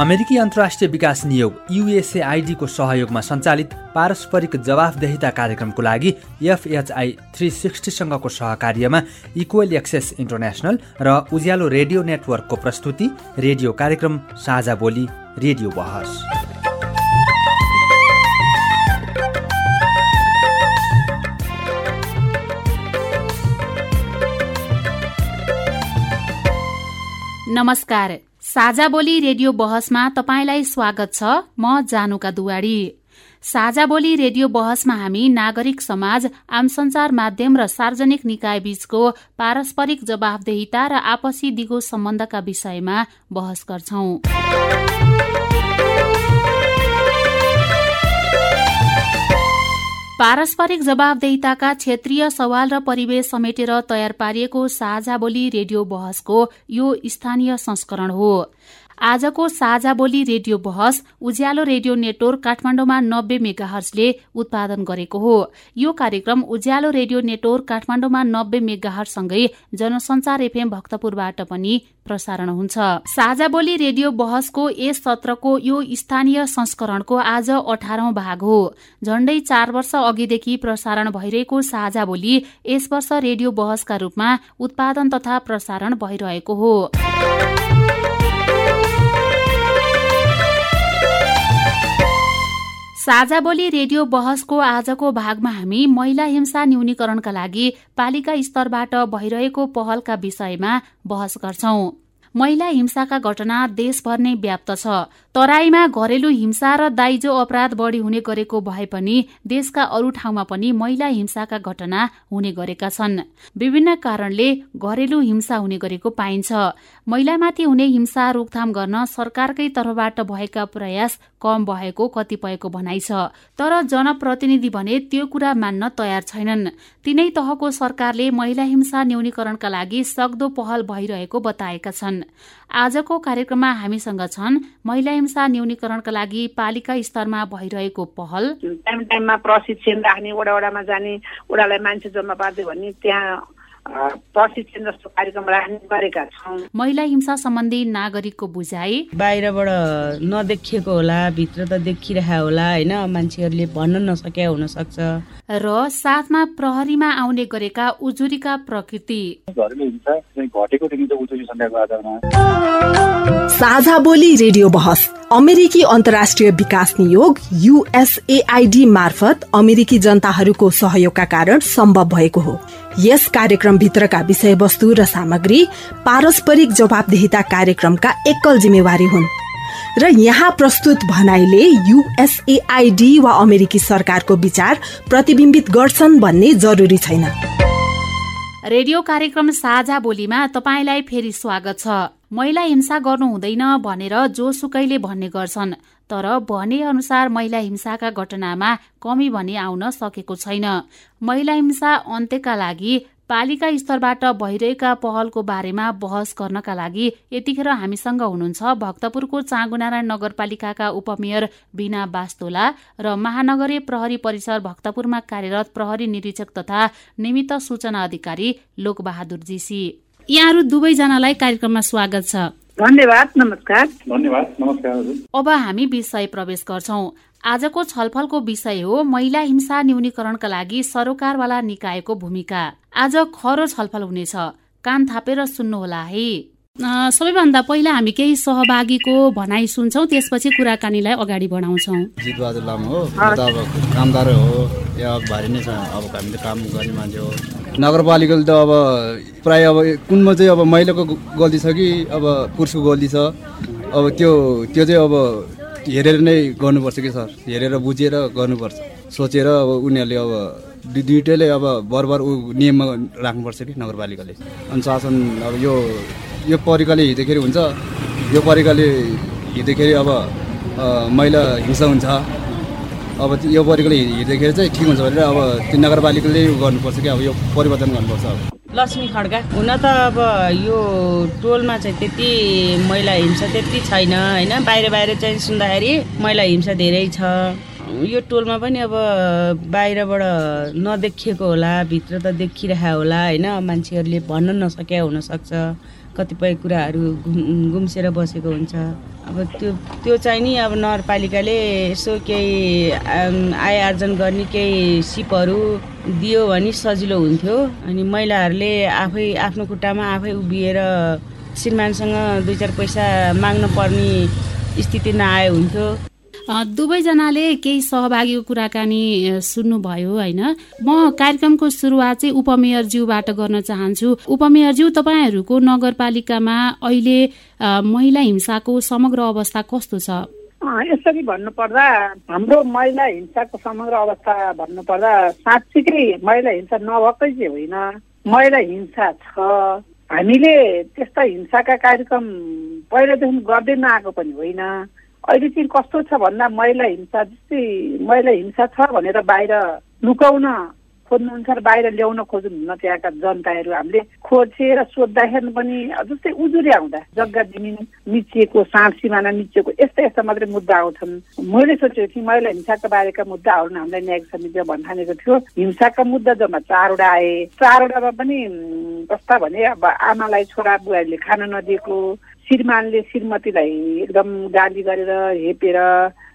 अमेरिकी अन्तर्राष्ट्रिय विकास नियोग युएसएआइडीको सहयोगमा सञ्चालित पारस्परिक जवाफदेहिता कार्यक्रमको लागि एफएचआई थ्री सिक्सटीसँगको सहकार्यमा इक्वल एक्सेस इन्टरनेसनल र उज्यालो रेडियो नेटवर्कको प्रस्तुति रेडियो कार्यक्रम साझा बोली रेडियो बहस। नमस्कार। साझा बोली रेडियो बहसमा तपाईँलाई स्वागत छ। म जानुका दुवाडी साझा बोली रेडियो बहसमा हामी नागरिक समाज आम संचार माध्यम र सार्वजनिक निकाय बीचको पारस्परिक जवाफदेहिता र आपसी दिगो सम्बन्धका विषयमा बहस गर्छौं। पारस्परिक जवाबदेहिताका क्षेत्रीय सवाल र परिवेश समेटेर तयार पारिएको साझा बोली रेडियो बहसको यो स्थानीय संस्करण हो। आजको साझा बोली रेडियो बहस उज्यालो रेडियो नेटवर्क काठमाडौँमा नब्बे मेगाहर्सले उत्पादन गरेको हो। यो कार्यक्रम उज्यालो रेडियो नेटवर्क काठमाडौँमा नब्बे मेगाहरसँगै जनसञ्चार एफएम भक्तपुरबाट पनि प्रसारण हुन्छ। साझा बोली रेडियो बहसको यस सत्रको यो स्थानीय संस्करणको आज अठारौं भाग हो। झण्डै चार वर्ष अघिदेखि प्रसारण भइरहेको साझा बोली यस वर्ष रेडियो बहसका रूपमा उत्पादन तथा प्रसारण भइरहेको हो। साझा बोली रेडियो बहसको आजको भागमा हामी महिला हिंसा न्यूनीकरणका लागि पालिका स्तरबाट भइरहेको पहलका विषयमा बहस गर्छौं। महिला हिंसाका घटना देशभर नै व्याप्त छ। तराईमा घरेलु हिंसा र दाइजो अपराध बढ़ी हुने गरेको भए पनि देशका अरू ठाउँमा पनि महिला हिंसाका घटना हुने गरेका छन्। विभिन्न कारणले घरेलु हिंसा हुने गरेको पाइन्छ। महिलामाथि हुने हिंसा रोकथाम गर्न सरकारकै तर्फबाट भएका प्रयास कम भएको कतिपयको भनाइ छ। तर जनप्रतिनिधि भने त्यो कुरा मान्न तयार छैनन्। तीनै तहको सरकारले महिला हिंसा न्यूनीकरणका लागि सक्दो पहल भइरहेको बताएका छन्। आजको कार्यक्रममा हामीसँग छन् महिला हिंसा न्यूनीकरणका लागि पालिका स्तरमा भइरहेको पहल। टाइम टाइममा प्रशिक्षण राख्ने वडा वडामा जाने वडालाई मान्छे जम्मा पार्दै भन्ने त्यहाँ प्रशिक्षण जस्तो कार्यक्रम राख्ने गरेका छौँ। महिला हिंसा सम्बन्धी नागरिकको बुझाइ? बाहिरबाट नदेखिएको होला भित्र त देखिरहेको होला होइन? मान्छेहरूले भन्न नसके हुन सक्छ र साथमा प्रहरीमा आउने गरेका उजुरीका प्रकृति? साझा बोली रेडियो बहस अमेरिकी अन्तर्राष्ट्रिय विकास नियोग युएसएआइडी मार्फत अमेरिकी जनताहरूको सहयोगका कारण सम्भव भएको हो। यस कार्यक्रमभित्रका विषयवस्तु र सामग्री पारस्परिक जवाबदेहिता कार्यक्रमका एकल जिम्मेवारी हुन्। र यहाँ प्रस्तुत भनाइले युएसएआइडी वा अमेरिकी सरकारको विचार प्रतिबिम्बित गर्छन् भन्ने जरुरी छैन। रेडियो कार्यक्रम साझा बोलीमा तपाईँलाई फेरि स्वागत छ। महिला हिंसा गर्नु हुँदैन भनेर जोसुकैले भन्ने गर्छन्। तर भने अनुसार महिला हिंसाका घटनामा कमी भने आउन सकेको छैन। महिला हिंसा अन्त्यका लागि पालिका स्तरबाट भइरहेका पहलको बारेमा बहस गर्नका लागि यतिखेर हामीसँग हुनुहुन्छ भक्तपुरको चाँगुनारायण नगरपालिकाका उपमेयर बिना बास्तोला र महानगरीय प्रहरी परिसर भक्तपुरमा कार्यरत प्रहरी निरीक्षक तथा निमित्त सूचना अधिकारी लोकबहादुर जीसी। यहाँहरू दुवैजनालाई कार्यक्रममा स्वागत छ। धन्यवाद नमस्कार। धन्यवाद नमस्कार अब हामी विषय प्रवेश गर्छौं। आजको छलफलको विषय हो महिला हिंसा न्यूनीकरणका लागि सरोकारवाला निकायको भूमिका। आज खरो छलफल हुनेछ। कान थापेर सुन्नुहोला है। सबैभन्दा पहिला हामी केही सहभागीको भनाइ सुन्छौँ त्यसपछि कुराकानीलाई अगाडि बढाउँछौँ। जितबहादुर लामा हो म त अब कामदार हो या भारी नै छ। अब हामी त काम गर्ने मान्छे हो। नगरपालिकाले त अब प्राय अब कुनमा चाहिँ अब महिलाको गल्ती छ कि अब पुरुषको गल्ती छ? अब त्यो त्यो चाहिँ अब हेरेर नै गर्नुपर्छ कि सर? हेरेर बुझेर गर्नुपर्छ। सोचेर अब उनीहरूले अब दुइटैले अब बरबर ऊ नियममा राख्नुपर्छ कि नगरपालिकाले। अनुशासन अब यो यो परिकाले हिँड्दाखेरि हुन्छ। यो परिकाले हिँड्दाखेरि अब महिला हिंसा हुन्छ। अब यो परिकाले हिँड्दाखेरि चाहिँ ठिक हुन्छ भनेर अब त्यो नगरपालिकाले गर्नुपर्छ कि अब यो परिवर्तन गर्नुपर्छ अब। लक्ष्मी खड्का हुन त अब यो टोलमा चाहिँ त्यति महिला हिंसा त्यति छैन होइन? बाहिर बाहिर चाहिँ सुन्दाखेरि महिला हिंसा धेरै छ। यो टोलमा पनि अब बाहिरबाट नदेखिएको होला भित्र त देखिरहेको होला होइन? मान्छेहरूले भन्न नसके हुनसक्छ। कतिपय कुराहरू गुम्सेर बसेको हुन्छ। अब त्यो त्यो चाहिँ नि अब नगरपालिकाले यसो केही आय आर्जन गर्ने केही सिपहरू दियो भने सजिलो हुन्थ्यो। अनि महिलाहरूले आफै आफ्नो खुट्टामा आफै उभिएर श्रीमानसँग दुई चार पैसा माग्न पर्ने स्थिति नआए हुन्थ्यो। दुवैजनाले केही सहभागीको कुराकानी सुन्नुभयो होइन? म कार्यक्रमको सुरुवात चाहिँ उपमेयरज्यूबाट गर्न चाहन्छु। उपमेयरज्यू तपाईँहरूको नगरपालिकामा अहिले महिला हिंसाको समग्र अवस्था कस्तो छ? यसरी भन्नुपर्दा हाम्रो महिला हिंसाको समग्र अवस्था भन्नुपर्दा साँच्चीकै महिला हिंसा नभएकै चाहिँ होइन। महिला हिंसा छ। हामीले त्यस्ता हिंसाका कार्यक्रम पहिलादेखि गर्दै नआएको पनि होइन। अहिले चाहिँ कस्तो छ भन्दा महिला हिंसा जस्तै महिला हिंसा छ भनेर बाहिर लुकाउन खोज्नुहुन्छ र बाहिर ल्याउन खोज्नुहुन्न त्यहाँका जनताहरू। हामीले खोजेर सोद्धाखेरि पनि जस्तै उजुरी आउँदा जग्गा जमिन मिचिएको साँड सिमाना मिचिएको यस्ता यस्ता मात्रै मुद्दा आउँछन्। मैले सोचेको थिएँ महिला हिंसाका बारेका मुद्दा आउनु हामीलाई न्यायिक समितिमा भन्ठानेको थियो। हिंसाका मुद्दा जम्मा चारवटा आए। चारवटामा पनि कस्ता भने अब आमालाई छोरा बुहारीले खान नदिएको श्रीमानले श्रीमतीलाई एकदम गाली गरेर हेपेर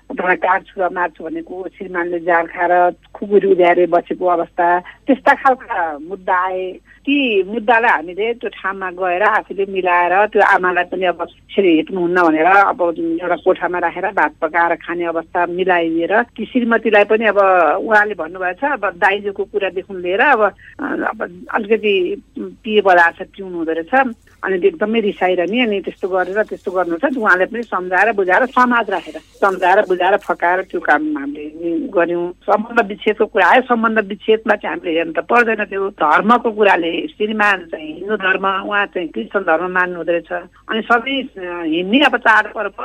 तपाईँलाई काट्छु र मार्छु भनेको श्रीमानले जाल खाएर खुकुरी उध्याएर बसेको अवस्था त्यस्ता खालका मुद्दा आए। ती मुद्दालाई हामीले त्यो ठाउँमा गएर आफूले मिलाएर त्यो आमालाई पनि अब यसरी हेप्नुहुन्न भनेर अब एउटा कोठामा राखेर भात पकाएर खाने अवस्था मिलाइदिएर ती श्रीमतीलाई पनि अब उहाँले भन्नुभएको छ अब दाइजोको कुरादेखि लिएर अब अब अलिकति पिए पदार्थ पिउनु हुँदो रहेछ। अनि एकदमै रिसाइरहने अनि त्यस्तो गरेर त्यस्तो गर्नु छ उहाँले पनि सम्झाएर बुझाएर समाज राखेर सम्झाएर बुझाएर फकाएर त्यो काम हामीले गऱ्यौँ। सम्बन्ध विच्छेदको कुरा आयो सम्बन्ध विच्छेदमा चाहिँ हामीले हेर्नु त पर्दैन त्यो धर्मको कुराले श्रीमान चाहिँ हिन्दू धर्म उहाँ चाहिँ क्रिस्चियन धर्म मान्नु हुँदो अनि सबै हिँड्ने अब चाडपर्व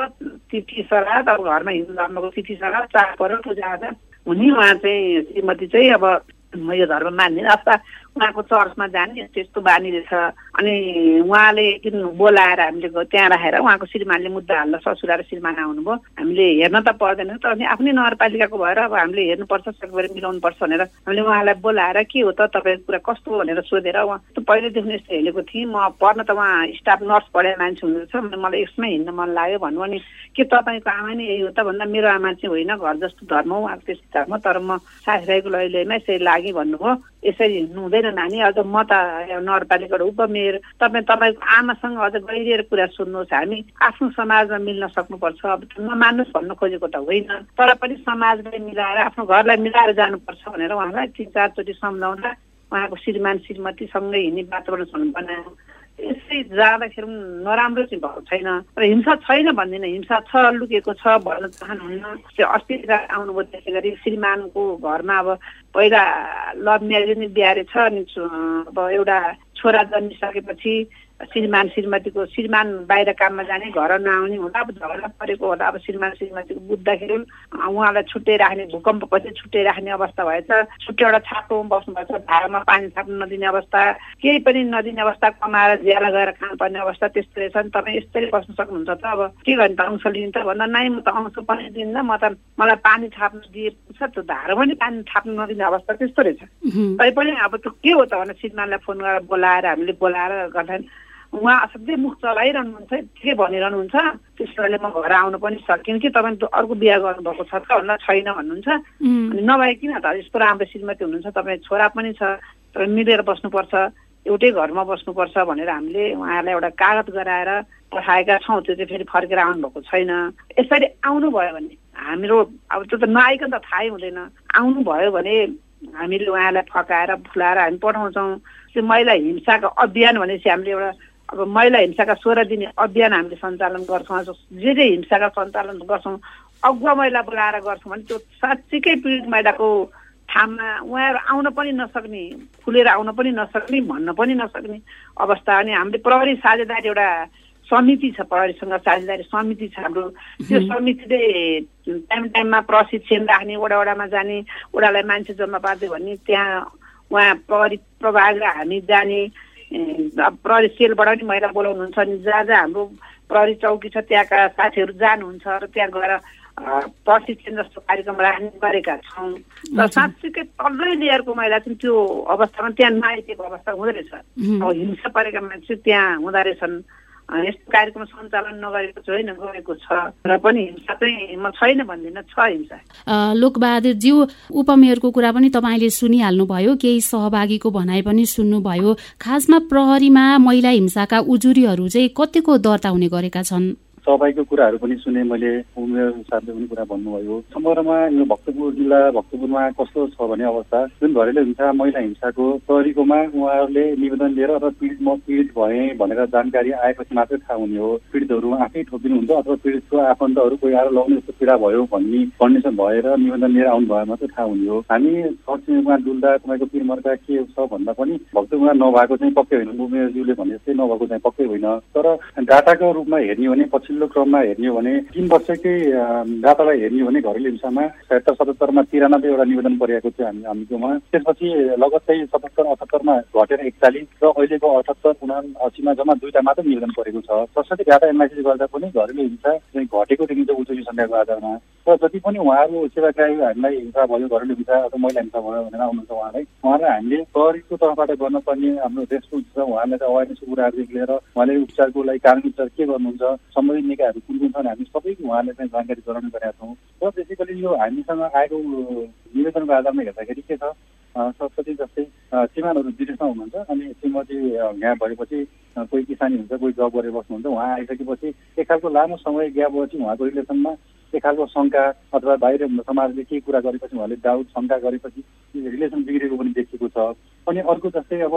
तिथि सराद अब घरमा हिन्दू धर्मको तिथि सराद चाडपर्व पूजा हुने उहाँ चाहिँ श्रीमती चाहिँ अब म यो धर्म मान्दिनँ। अथवा उहाँको चर्चमा जाने त्यस्तो बानी रहेछ अनि उहाँले किन बोलाएर हामीले त्यहाँ राखेर उहाँको श्रीमानले मुद्दा हाल्दा ससुरा र श्रीमान आउनुभयो। हामीले हेर्न त पर्दैन तर पनि आफ्नै नगरपालिकाको भएर अब हामीले हेर्नुपर्छ सकेर मिलाउनुपर्छ भनेर हामीले उहाँलाई बोलाएर के हो त? तपाईँको कुरा कस्तो भनेर सोधेर उहाँ पहिल्यैदेखि यस्तो हेरेको थिएँ। म पर्न त उहाँ स्टाफ नर्स पढाए मान्छे हुनुहुन्छ। मलाई यसमै हिँड्न मन लाग्यो भन्नु अनि के तपाईँको आमा नै यही हो त? भन्दा मेरो आमा चाहिँ होइन घर जस्तो धर्म उहाँको त्यस्तो धर्म तर म साथीभाइको लैलैमा यसरी लागि भन्नुभयो। यसरी हिँड्नु हुँदैन नानी अझ म त नगरपालिकाबाट उपमेयर। तपाईँ तपाईँको आमासँग अझ गहिरिएर कुरा सुन्नुहोस्। हामी आफ्नो समाजमा मिल्न सक्नुपर्छ। अब नमान्नुहोस् भन्नु खोजेको त होइन। तर पनि समाजलाई मिलाएर आफ्नो घरलाई मिलाएर जानुपर्छ भनेर उहाँलाई तिन चारचोटि सम्झाउँदा उहाँको श्रीमान श्रीमतीसँगै हिँड्ने वातावरण बनायो यसै जाँदाखेरि नराम्रो चाहिँ भएको छैन। र हिंसा छैन भन्दिनँ। हिंसा छ लुकेको छ भन्न चाहनुहुन्न। अस्ति आउनुभयो त्यसै गरी श्रीमानको घरमा अब पहिला लभ म्यारेज नि बिहारे छ अनि अब एउटा छोरा जन्मिसकेपछि श्रीमान श्रीमतीको श्रीमान बाहिर काममा जाने घर नआउने हुँदा अब झगडा परेको होला। अब श्रीमान श्रीमतीको बुझ्दाखेरि उहाँलाई छुट्टै राख्ने भूकम्पपछि छुट्टै राख्ने अवस्था भएछ। छुट्टै एउटा छाप्रोमा बस्नुभएछ धारामा पानी छाप्नु नदिने अवस्था केही पनि नदिने अवस्था कमाएर ज्याला गएर खानुपर्ने अवस्था त्यस्तो रहेछ नि तपाईँ यस्तै बस्नु सक्नुहुन्छ त अब। के गर्ने त अंश लिन्छ भन्दा नै म त अंश पनि दिन्न। म त मलाई पानी छाप्नु दिएको छ त्यो धारो पनि पानी थाप्नु नदिने अवस्था त्यस्तो रहेछ तैपनि अब त्यो के हो त भने श्रीमानलाई फोन गरेर बोलाएर हामीले बोलाएर गर्दाखेरि उहाँ असाध्यै मुख चलाइरहनुहुन्छ के भनिरहनुहुन्छ। त्यसैले म घर आउनु पनि सकिनँ कि तपाईँ अर्को बिहा गर्नुभएको छ त भन्दा छैन भन्नुहुन्छ। अनि नभए किन त? यस्तो राम्रो श्रीमती हुनुहुन्छ तपाईँ छोरा पनि छ तपाईँ मिलेर बस्नुपर्छ एउटै घरमा बस्नुपर्छ भनेर हामीले उहाँहरूलाई एउटा कागज गराएर पठाएका छौँ त्यो चाहिँ फेरि फर्केर आउनुभएको छैन। यसरी आउनुभयो भने हाम्रो अब त्यो त नआइकन त थाहै हुँदैन। आउनुभयो भने हामीले उहाँलाई फकाएर फुलाएर हामी पठाउँछौँ। त्यो महिला हिंसाको अभियान भनेपछि हामीले एउटा अब महिला हिंसाका सोह्र दिने अभियान हामीले सञ्चालन गर्छौँ जे जे हिंसाका सञ्चालन गर्छौँ अगुवा महिला बोलाएर गर्छौँ भने त्यो साँच्चीकै पीडित महिलाको ठाउँमा उहाँहरू आउन पनि नसक्ने खुलेर आउन पनि नसक्ने भन्न पनि नसक्ने अवस्था अनि हामीले प्रहरी साझेदारी एउटा समिति छ प्रहरीसँग साझेदारी समिति छ हाम्रो। त्यो समितिले टाइम टाइममा प्रशिक्षण राख्ने वडा वडामा जाने वडालाई मान्छे जम्मा पारिदियो भने त्यहाँ उहाँ प्रहरी प्रभाग हामी जाने प्रहरी सेलबाट पनि महिला बोलाउनुहुन्छ अनि जहाँ जहाँ हाम्रो प्रहरी चौकी छ त्यहाँका साथीहरू जानुहुन्छ र त्यहाँ गएर प्रशिक्षण जस्तो कार्यक्रम राख्ने गरेका छौँ। र साँच्चीकै तल्लै लेयरको महिला चाहिँ त्यो अवस्थामा त्यहाँ नआइदिएको अवस्था हुँदो रहेछ। अब हिंसा परेका मान्छे त्यहाँ हुँदो रहेछन्। यस्तो कार्यक्रम सञ्चालन नगरेको होइन गएको छ। र पनि हिंसा चाहिँ म छैन भन्दिनँ छ हिंसा। लोकबहादुरज्यू उपमेयरको कुरा पनि तपाईँले सुनिहाल्नुभयो केही सहभागीको भनाइ पनि सुन्नुभयो। खासमा प्रहरीमा महिला हिंसाका उजुरीहरू चाहिँ कतिको दर्ता हुने गरेका छन्? सहभागीको कुराहरू पनि सुने मैले उमेर साथले पनि कुरा भन्नुभयो। समग्रमा यो भक्तपुर जिल्ला भक्तपुरमा कस्तो छ भने अवस्था? जुन घरेलु हिंसा महिला हिंसाको प्रहरीकोमा उहाँहरूले निवेदन लिएर अथवा पीडित म पीडित भएँ भनेर जानकारी आएपछि मात्रै थाहा हुने हो। पीडितहरू आफै ठोकिनुहुन्छ अथवा पीडितको आफन्तहरू कोही आएर लाउने जस्तो पीडा भयो भन्ने कन्डिसन भएर निवेदन लिएर आउनु भयो मात्रै थाहा हुने हो। हामी छरछिमेकमा डुल्दा तपाईँको पिरमर्का के छ भन्दा पनि भक्तपुरमा नभएको चाहिँ पक्कै होइन। उमेरज्यूले भने जस्तै नभएको चाहिँ पक्कै होइन। तर डाटाको रूपमा हेर्ने हो भने पछि पछिल्लो क्रममा हेर्ने हो भने तिन वर्षकै डाटालाई हेर्ने हो भने घरेलु हिंसामा सत्तर सतहत्तरमा तिरानब्बेवटा निवेदन परेको थियो हामी हामीकोमा त्यसपछि लगत्तै सतहत्तर अठहत्तरमा घटेर एकचालिस र अहिलेको अठहत्तर उना असीमा जम्मा दुईवटा मात्रै निवेदन परेको छ। सरस्वती डाटा एनालाइसिस गर्दा पनि घरेलु हिंसा चाहिँ घटेको देखिन्छ उजुरी सङ्ख्याको आधारमा। र जति पनि उहाँहरू सेवाग्राही हामीलाई हिंसा भयो घरेलु हिंसा अथवा महिला हिंसा भयो भनेर आउनुहुन्छ उहाँलाई उहाँलाई हामीले प्रहरीको तर्फबाट गर्नुपर्ने हाम्रो रेस्पोन्स छ। उहाँलाई त अवेरनेसको कुराहरूदेखि लिएर उहाँले उपचारको लागि कानुनी उपचार के गर्नुहुन्छ सम्बन्धित निकायहरू कुन कुन छन् हामी सबै उहाँले चाहिँ जानकारी गराउने गरेका छौँ। र बेसिकली यो हामीसँग आएको निवेदनको आधारमा हेर्दाखेरि के छ सरस्वती जस्तै श्रीमानहरू विदेशमा हुनुहुन्छ अनि श्रीमती यहाँ भएपछि कोही किसानी हुन्छ कोही जब गरेर बस्नुहुन्छ उहाँ आइसकेपछि एक खालको लामो समय गएपछि उहाँको रिलेसनमा एक खालको शङ्का अथवा बाहिर समाजले केही कुरा गरेपछि उहाँले डाउट शङ्का गरेपछि रिलेसन बिग्रेको पनि देखिएको छ। अनि अर्को जस्तै अब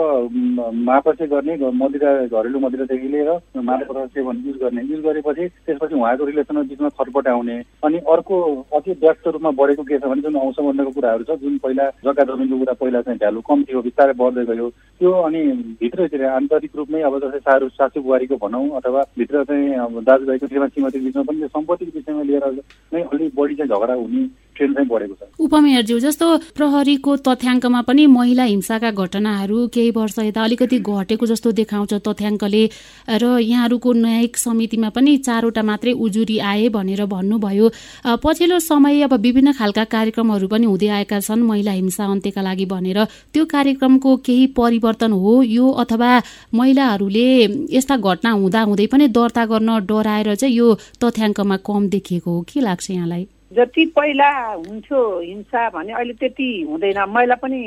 मापसे गर्ने मदिरा घरेलु मदिरादेखि लिएर पदार्थ सेवन युज गर्ने। युज गरेपछि त्यसपछि उहाँको रिलेसनमा बिचमा छटपट आउने। अनि अर्को अति व्यस्त रूपमा बढेको के छ भने जुन औँसम्बन्धको कुराहरू छ जुन पहिला जग्गा जमिनको कुरा पहिला चाहिँ भ्यालु कम थियो बिस्तारै बढ्दै गयो। त्यो अनि भित्रतिर आन्तरिक रूपमै अब जस्तै सारू सासु बुहारीको भनौँ अथवा भित्र चाहिँ अब दाजुभाइको श्रीमान श्रीमतीको बिचमा पनि सम्पत्तिको विषयमा लिएर नै अलिक बढी चाहिँ झगडा हुने ट्रेन्ड चाहिँ बढेको छ। उपमेयरज्यू जस्तो प्रहरीको तथ्याङ्कमा पनि महिला हिंसाका घटनाहरू केही वर्ष यता अलिकति घटेको जस्तो देखाउँछ तथ्याङ्कले। र यहाँहरूको न्यायिक समितिमा पनि चारवटा मात्रै उजुरी आए भनेर भन्नुभयो। पछिल्लो समय अब विभिन्न खालका कार्यक्रमहरू पनि हुँदै आएका छन् महिला हिंसा अन्त्यका लागि भनेर। त्यो कार्यक्रमको केही परिवर्तन हो यो अथवा महिलाहरूले यस्ता घटना हुँदा हुँदै पनि दर्ता गर्न डराएर चाहिँ यो तथ्याङ्कमा कम देखिएको हो। के लाग्छ यहाँलाई? जति पहिला हुन्थ्यो हिंसा भने अहिले त्यति हुँदैन। महिला पनि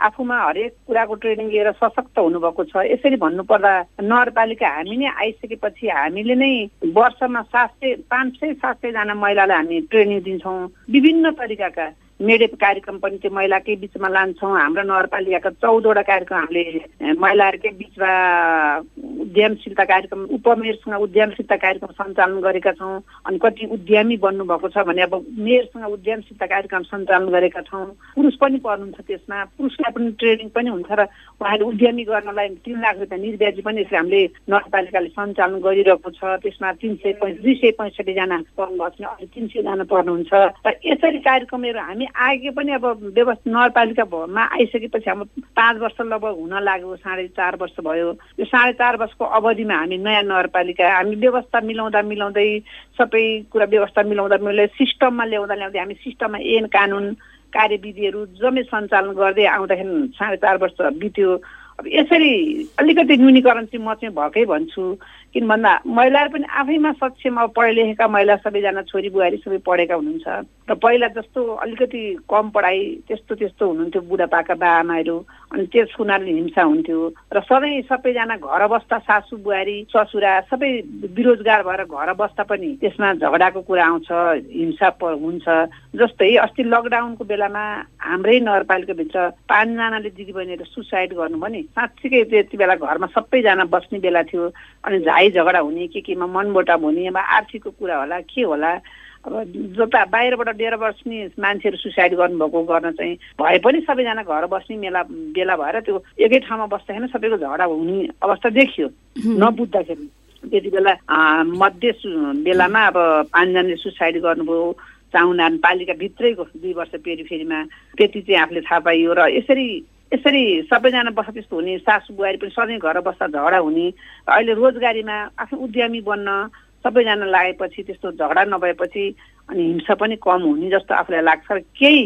आफूमा हरेक कुराको ट्रेनिङ लिएर सशक्त हुनुभएको छ। यसरी भन्नुपर्दा नगरपालिका हामी नै आइसकेपछि हामीले नै वर्षमा सात सय पाँच सय सात सयजना महिलालाई हामी ट्रेनिङ दिन्छौँ। विभिन्न तरिकाका मेडेप कार्यक्रम पनि त्यो महिलाकै बिचमा लान्छौँ। हाम्रो नगरपालिकाका चौधवटा कार्यक्रम हामीले महिलाहरूकै बिचमा उद्यमशीलता कार्यक्रम उपमेयरसँग उद्यमशीलता कार्यक्रम सञ्चालन गरेका छौँ। अनि कति उद्यमी बन्नुभएको छ भने अब मेयरसँग उद्यमशीलता कार्यक्रम सञ्चालन गरेका छौँ। पुरुष पनि पर्नुहुन्छ त्यसमा। पुरुषलाई पनि ट्रेनिङ पनि हुन्छ र उहाँले उद्यमी गर्नलाई तिन लाख रुपियाँ निर्व्याजी पनि यसले हामीले नगरपालिकाले सञ्चालन गरिरहेको छ। त्यसमा तिन सय दुई सय पैँसठीजना पर्नुभएको छ अहिले तिन सयजना पर्नुहुन्छ र यसरी कार्यक्रमहरू हामी आगे पनि अब व्यवस्था नगरपालिकामा आइसकेपछि हाम्रो पाँच वर्ष लगभग हुन लाग्यो साढे चार वर्ष भयो। यो साढे चार वर्षको अवधिमा हामी नयाँ नगरपालिका हामी व्यवस्था मिलाउँदा मिलाउँदै सबै कुरा व्यवस्था मिलाउँदा मिलाउँदै सिस्टममा ल्याउँदा ल्याउँदै हामी सिस्टममा ऐन कानुन कार्यविधिहरू जम्मै सञ्चालन गर्दै आउँदाखेरि साढे चार वर्ष बित्यो। अब यसरी अलिकति न्यूनीकरण चाहिँ म चाहिँ भएकै भन्छु। किन भन्दा महिलाहरू पनि आफैमा सक्षम अब पढे लेखेका महिला सबैजना छोरी बुहारी सबै पढेका हुनुहुन्छ। र पहिला जस्तो अलिकति कम पढाइ त्यस्तो त्यस्तो हुनुहुन्थ्यो बुढापाका बाआमाहरू अनि त्यस हुनाले हिंसा हुन्थ्यो। र सधैँ सबैजना घर बस्दा सासु बुहारी ससुरा सबै बेरोजगार भएर घर बस्दा पनि त्यसमा झगडाको कुरा आउँछ हिंसा हुन्छ। जस्तै अस्ति लकडाउनको बेलामा हाम्रै नगरपालिकाभित्र पाँचजनाले दिदीबहिनीहरू सुसाइड गर्नु भने साँच्चीकै त्यति बेला घरमा सबैजना बस्ने बेला थियो। अनि झाइ झगडा हुने के केमा मनमुटाव हुने अब आर्थिकको कुरा होला के होला? अब जता बाहिरबाट डेढ बस्ने मान्छेहरू सुसाइड गर्नुभएको गर्न चाहिँ भए पनि सबैजना घर बस्ने मेला बेला भएर त्यो एकै ठाउँमा बस्दाखेरि सबैको झगडा हुने अवस्था देखियो। नबुझ्दाखेरि। त्यति बेला मध्य बेलामा अब पाँचजनाले सुसाइड गर्नुभयो चाउनान पालिकाभित्रैको दुई वर्ष पेरिफेरीमा त्यति चाहिँ आफूले थाहा पाइयो र यसरी यसरी सबैजना बस्दा त्यस्तो हुने सासु बुहारी पनि सधैँ घर बस्दा झगडा हुने अहिले रोजगारीमा आफ्नो उद्यमी बन्न सबैजना लागेपछि त्यस्तो झगडा नभएपछि अनि हिंसा पनि कम हुने जस्तो आफूलाई लाग्छ। केही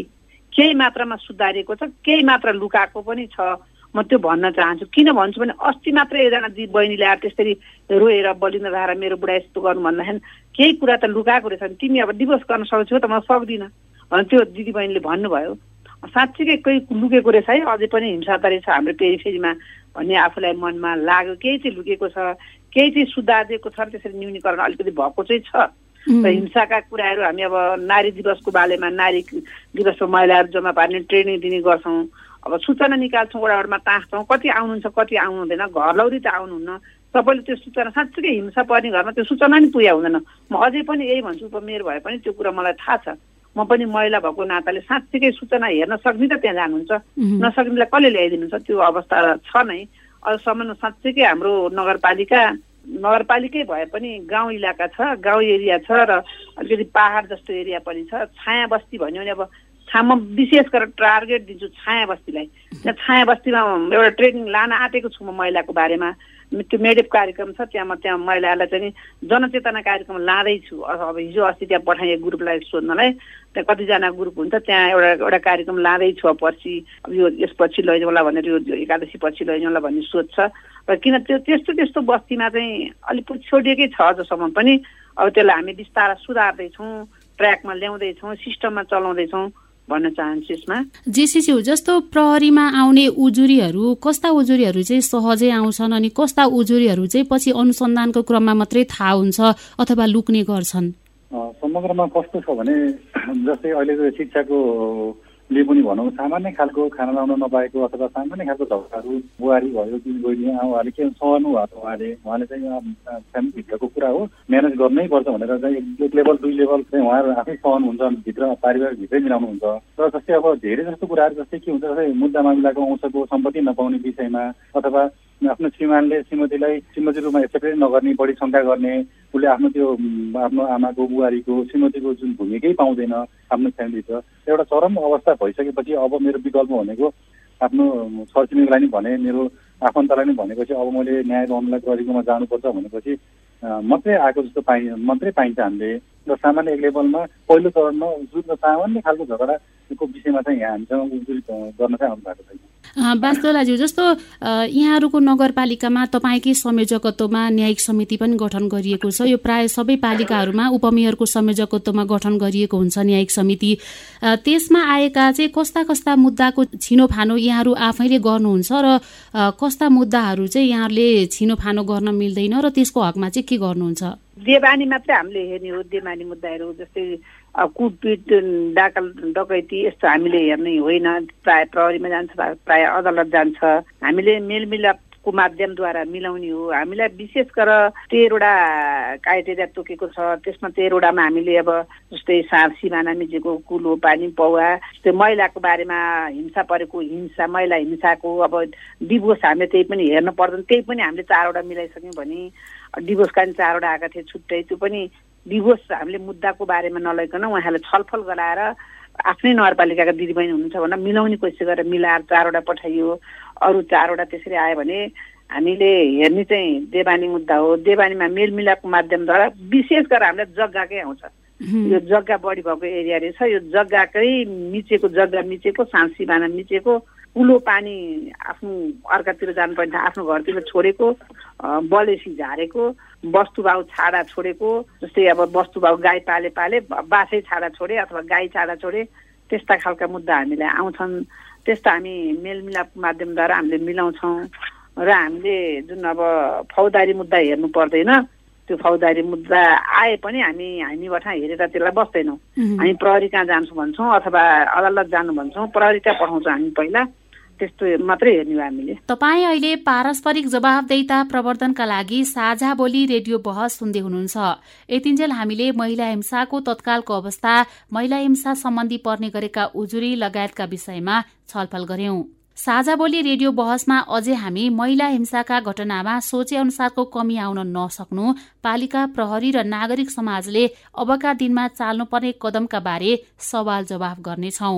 केही मात्रामा सुधारिएको छ केही मात्रा लुकाएको पनि छ। म त्यो भन्न चाहन्छु। किन भन्छु भने अस्ति मात्रै एकजना दिदी बहिनीले आएर त्यसरी रोएर बलिन लगाएर मेरो बुढा यस्तो गर्नु भन्दाखेरि केही कुरा त लुकाएको रहेछ तिमी अब डिभोर्स गर्न सक्छौ त म सक्दिनँ। भने त्यो दिदी बहिनीले भन्नुभयो। साँच्चीकै कोही लुकेको रहेछ है। अझै पनि हिंसा रहेछ हाम्रो पेरिफेरीमा भन्ने आफूलाई मनमा लाग्यो। केही चाहिँ लुकेको छ केही चाहिँ सुधारिएको छ त्यसरी न्यूनीकरण अलिकति भएको चाहिँ छ। र हिंसाका कुराहरू हामी अब नारी दिवसको बारेमा नारी दिवसमा महिलाहरू जम्मा पार्ने ट्रेनिङ दिने गर्छौँ। अब सूचना निकाल्छौँ वडा वडामा ताँच्छौँ कति आउनुहुन्छ कति आउनु हुँदैन घर लौरी त आउनुहुन्न। सबैले त्यो सूचना साँच्चीकै हिंसा पर्ने घरमा त्यो सूचना नि पुग्या हुँदैन। म अझै पनि यही भन्छु उपमेयर भए पनि त्यो कुरा मलाई थाहा छ। म पनि महिला भएको नाताले साँच्चीकै सूचना हेर्न सक्ने त त्यहाँ जानुहुन्छ। नसक्नेलाई कसले ल्याइदिनुहुन्छ? त्यो अवस्था छ नै। अहिलेसम्म साँच्चीकै हाम्रो नगरपालिका नगरपालिकै भए पनि गाउँ इलाका छ गाउँ एरिया छ र अलिकति पाहाड जस्तो एरिया पनि छ। छाया बस्ती भन्यो भने अब म विशेष गरेर टार्गेट दिन्छु छाया बस्तीलाई। त्यहाँ छाया बस्तीमा एउटा ट्रेनिङ लान आँटेको छु म महिलाको बारेमा। त्यो मेडेप कार्यक्रम छ त्यहाँ म त्यहाँ महिलाहरूलाई चाहिँ जनचेतना कार्यक्रम लाँदैछु। अब हिजो अस्ति त्यहाँ पठाएँ ग्रुपलाई सोध्नलाई त्यहाँ कतिजना ग्रुप हुन्छ त्यहाँ एउटा एउटा कार्यक्रम लाँदैछु अब अब यो यसपछि लैजाउँला भनेर यो एकादशी पछि लैजाउँला भन्ने सोच छ। र किन त्यो त्यस्तो त्यस्तो बस्तीमा चाहिँ अलिक छोडिएकै छ अझसम्म पनि अब त्यसलाई हामी बिस्तारै सुधार्दैछौँ ट्र्याकमा ल्याउँदैछौँ सिस्टममा चलाउँदैछौँ। भन्न चाहन्छु यसमा। जेसिसी जस्तो प्रहरीमा आउने उजुरीहरू कस्ता उजुरीहरू चाहिँ सहजै आउँछन् अनि कस्ता उजुरीहरू चाहिँ पछि अनुसन्धानको क्रममा मात्रै थाहा हुन्छ अथवा लुक्ने गर्छन्? समग्रमा कस्तो छ भने जस्तै अहिलेको शिक्षाको ले पनि भनौँ सामान्य खालको खाना लाउन नपाएको अथवा सामान्य खालको झगडाहरू बुहारी भयो कि बहिनी उहाँले के सहनु भएको उहाँले? उहाँले चाहिँ फ्यामिलीभित्रको कुरा हो म्यानेज गर्नै पर्छ भनेर चाहिँ एक लेभल दुई लेभल चाहिँ उहाँहरू आफै सहनुहुन्छ भित्र पारिवारिक भित्रै मिलाउनुहुन्छ। र जस्तै अब धेरै जस्तो कुराहरू जस्तै के हुन्छ जस्तै मुद्दा मामिलाको अंशको सम्पत्ति नपाउने विषयमा अथवा आफ्नो श्रीमानले श्रीमतीलाई श्रीमती रूपमा एक्सेप्ट नगर्ने बढी शङ्का गर्ने उसले आफ्नो त्यो आफ्नो आमाको बुहारीको श्रीमतीको जुन भूमिकै पाउँदैन आफ्नो फ्यामिलीभित्र एउटा चरम अवस्था भइसकेपछि अब मेरो विकल्प भनेको आफ्नो छरछिमेकीलाई नि भने मेरो आफन्तलाई नै भनेपछि अब मैले न्याय पाउनुलाई प्रहरीकोमा जानुपर्छ भनेपछि मात्रै आएको जस्तो पाइ मात्रै पाइन्छ हामीले। र सामान्य लेभलमा पहिलो चरणमा जुन सामान्य खालको झगडाको विषयमा चाहिँ यहाँ हामीसँग गर्न भएको छैन। जस्तो यहाँहरूको नगरपालिकामा तपाईँकै संयोजकत्वमा न्यायिक समिति पनि गठन गरिएको छ। यो प्राय सबै पालिकाहरूमा उपमेयरको संयोजकत्वमा गठन गरिएको हुन्छ न्यायिक समिति। त्यसमा आएका चाहिँ कस्ता कस्ता मुद्दाको छिनोफानो यहाँहरू आफैले गर्नुहुन्छ र कस्ता मुद्दाहरू चाहिँ यहाँहरूले छिनोफानो गर्न मिल्दैन र त्यसको हकमा चाहिँ के गर्नुहुन्छ? देवानी मात्रै हामीले हेर्ने हो देवानी मुद्दाहरू जस्तै कुटपिट डाका डकैती यस्तो हामीले हेर्ने होइन। प्राय प्रहरीमा जान्छ प्राय अदालत जान्छ। हामीले मेलमिलापको माध्यमद्वारा मिलाउने हो। हामीलाई विशेष गरेर तेह्रवटा क्राइटेरिया तोकेको छ। त्यसमा तेह्रवटामा हामीले अब जस्तै साँप सिमाना मिचेको कुलो पानी पौवा जस्तै महिलाको बारेमा हिंसा परेको हिंसा महिला हिंसाको अब डिभोर्स हामीले त्यही पनि हेर्नु पर्दैन। त्यही पनि हामीले चारवटा मिलाइसक्यौँ भने डिभोर्सका पनि चारवटा आएका थिए छुट्टै। त्यो पनि डिभोर्स हामीले मुद्दाको बारेमा नलैकन उहाँहरूले छलफल गराएर आफ्नै नगरपालिकाका दिदीबहिनी हुनुहुन्छ भनेर मिलाउने कोसिस गरेर मिलाएर चारवटा पठाइयो अरू चारवटा त्यसरी आयो भने हामीले हेर्ने चाहिँ देवानी मुद्दा हो। देवानीमा मेलमिलापको माध्यमद्वारा विशेष गरेर हामीलाई जग्गाकै आउँछ। यो जग्गा बढी भएको एरिया रहेछ। यो जग्गाकै मिचेको जग्गा मिचेको साँसी बाना मिचेको कुलो पानी आफ्नो अर्कातिर जानुपर्ने आफ्नो घरतिर छोडेको बलेसी झारेको वस्तुभाउ छाडा छोडेको जस्तै अब वस्तुभाउ गाई पाले पाले बासै छाडा छोडे अथवा गाई छाडा छोडे त्यस्ता खालका मुद्दा हामीलाई आउँछन्। त्यस्ता हामी मेलमिलापको माध्यमद्वारा हामीले मिलाउँछौँ। र हामीले जुन अब फौजदारी मुद्दा हेर्नु पर्दैन त्यो फौजदारी मुद्दा आए पनि हामी हामीबाट हेरेर त्यसलाई बस्दैनौँ। हामी प्रहरी कहाँ जान्छौँ भन्छौँ अथवा अदालत जानु भन्छौँ प्रहरी कहाँ पठाउँछौँ हामी पहिला। त्यस्तो मात्रै हेर्ने हामीले। तपाईँ अहिले पारस्परिक जवाबदेता प्रवर्धनका लागि साझा बोली रेडियो बहस सुन्दै हुनुहुन्छ। यतिन्जेल हामीले महिला हिंसाको तत्कालको अवस्था महिला हिंसा सम्बन्धी पर्ने गरेका उजुरी लगायतका विषयमा छलफल गर्यौं। साझा बोली रेडियो बहसमा अझै हामी महिला हिंसाका घटनामा सोचे अनुसारको कमी आउन नसक्नु पालिका प्रहरी र नागरिक समाजले अबका दिनमा चाल्नुपर्ने कदमका बारे सवाल जवाफ गर्नेछौं।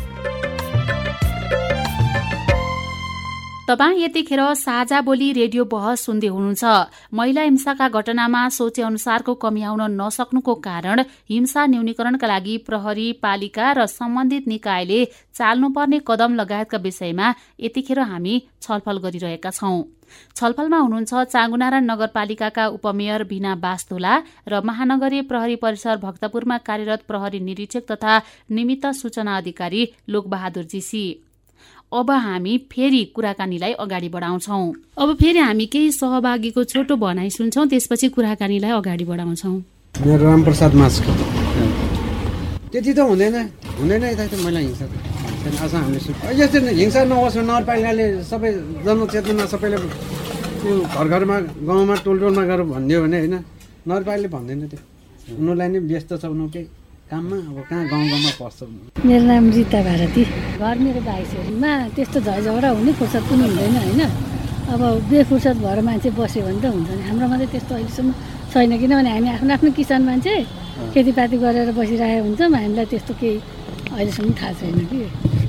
तपाईँ यतिखेर साझा बोली रेडियो बहस सुन्दै हुनुहुन्छ। महिला हिंसाका घटनामा सोचे अनुसारको कमी आउन नसक्नुको कारण हिंसा न्यूनीकरणका लागि प्रहरी पालिका र सम्बन्धित निकायले चाल्नुपर्ने कदम लगायतका विषयमा यतिखेर हामी छलफल गरिरहेका छौं। छलफलमा हुनुहुन्छ चाँगुनारायण नगरपालिकाका उपमेयर बिना बास्तोला र महानगरीय प्रहरी परिसर भक्तपुरमा कार्यरत प्रहरी निरीक्षक तथा निमित्त सूचना अधिकारी लोकबहादुर जीसी। अब हामी फेरि कुराकानीलाई अगाडि बढाउँछौँ। अब फेरि हामी केही सहभागीको छोटो भनाइ सुन्छौँ त्यसपछि कुराकानीलाई अगाडि बढाउँछौँ। मेरो रामप्रसाद मास्को। त्यति त हुँदैन। हुँदैन यता त मैला हिंसा आज हामीले यस्तो हिंसा नहोस् नगरपालिकाले सबै जनचेतना सबैले त्यो घर घरमा गाउँमा टोल टोलमा गएर भनिदियो भने होइन नगरपालिकाले भन्दैन त्यो। उनीहरूलाई नै व्यस्त छ उनीहरू केही। काममा अब कहाँ गाउँ गाउँमा पर्छ मेरो नाम रिता भारती। घर मेरो भाइसहरूमा त्यस्तो झगडा हुने फुर्सद पनि हुँदैन होइन? अब बेफुर्सद भएर मान्छे बस्यो भने त हुन्छ नि। हाम्रोमा चाहिँ त्यस्तो अहिलेसम्म छैन। किनभने हामी आफ्नो आफ्नो किसान मान्छे। खेतीपाती गरेर बसिरहेको हुन्छौँ। हामीलाई त्यस्तो केही अहिलेसम्म थाहा छैन कि।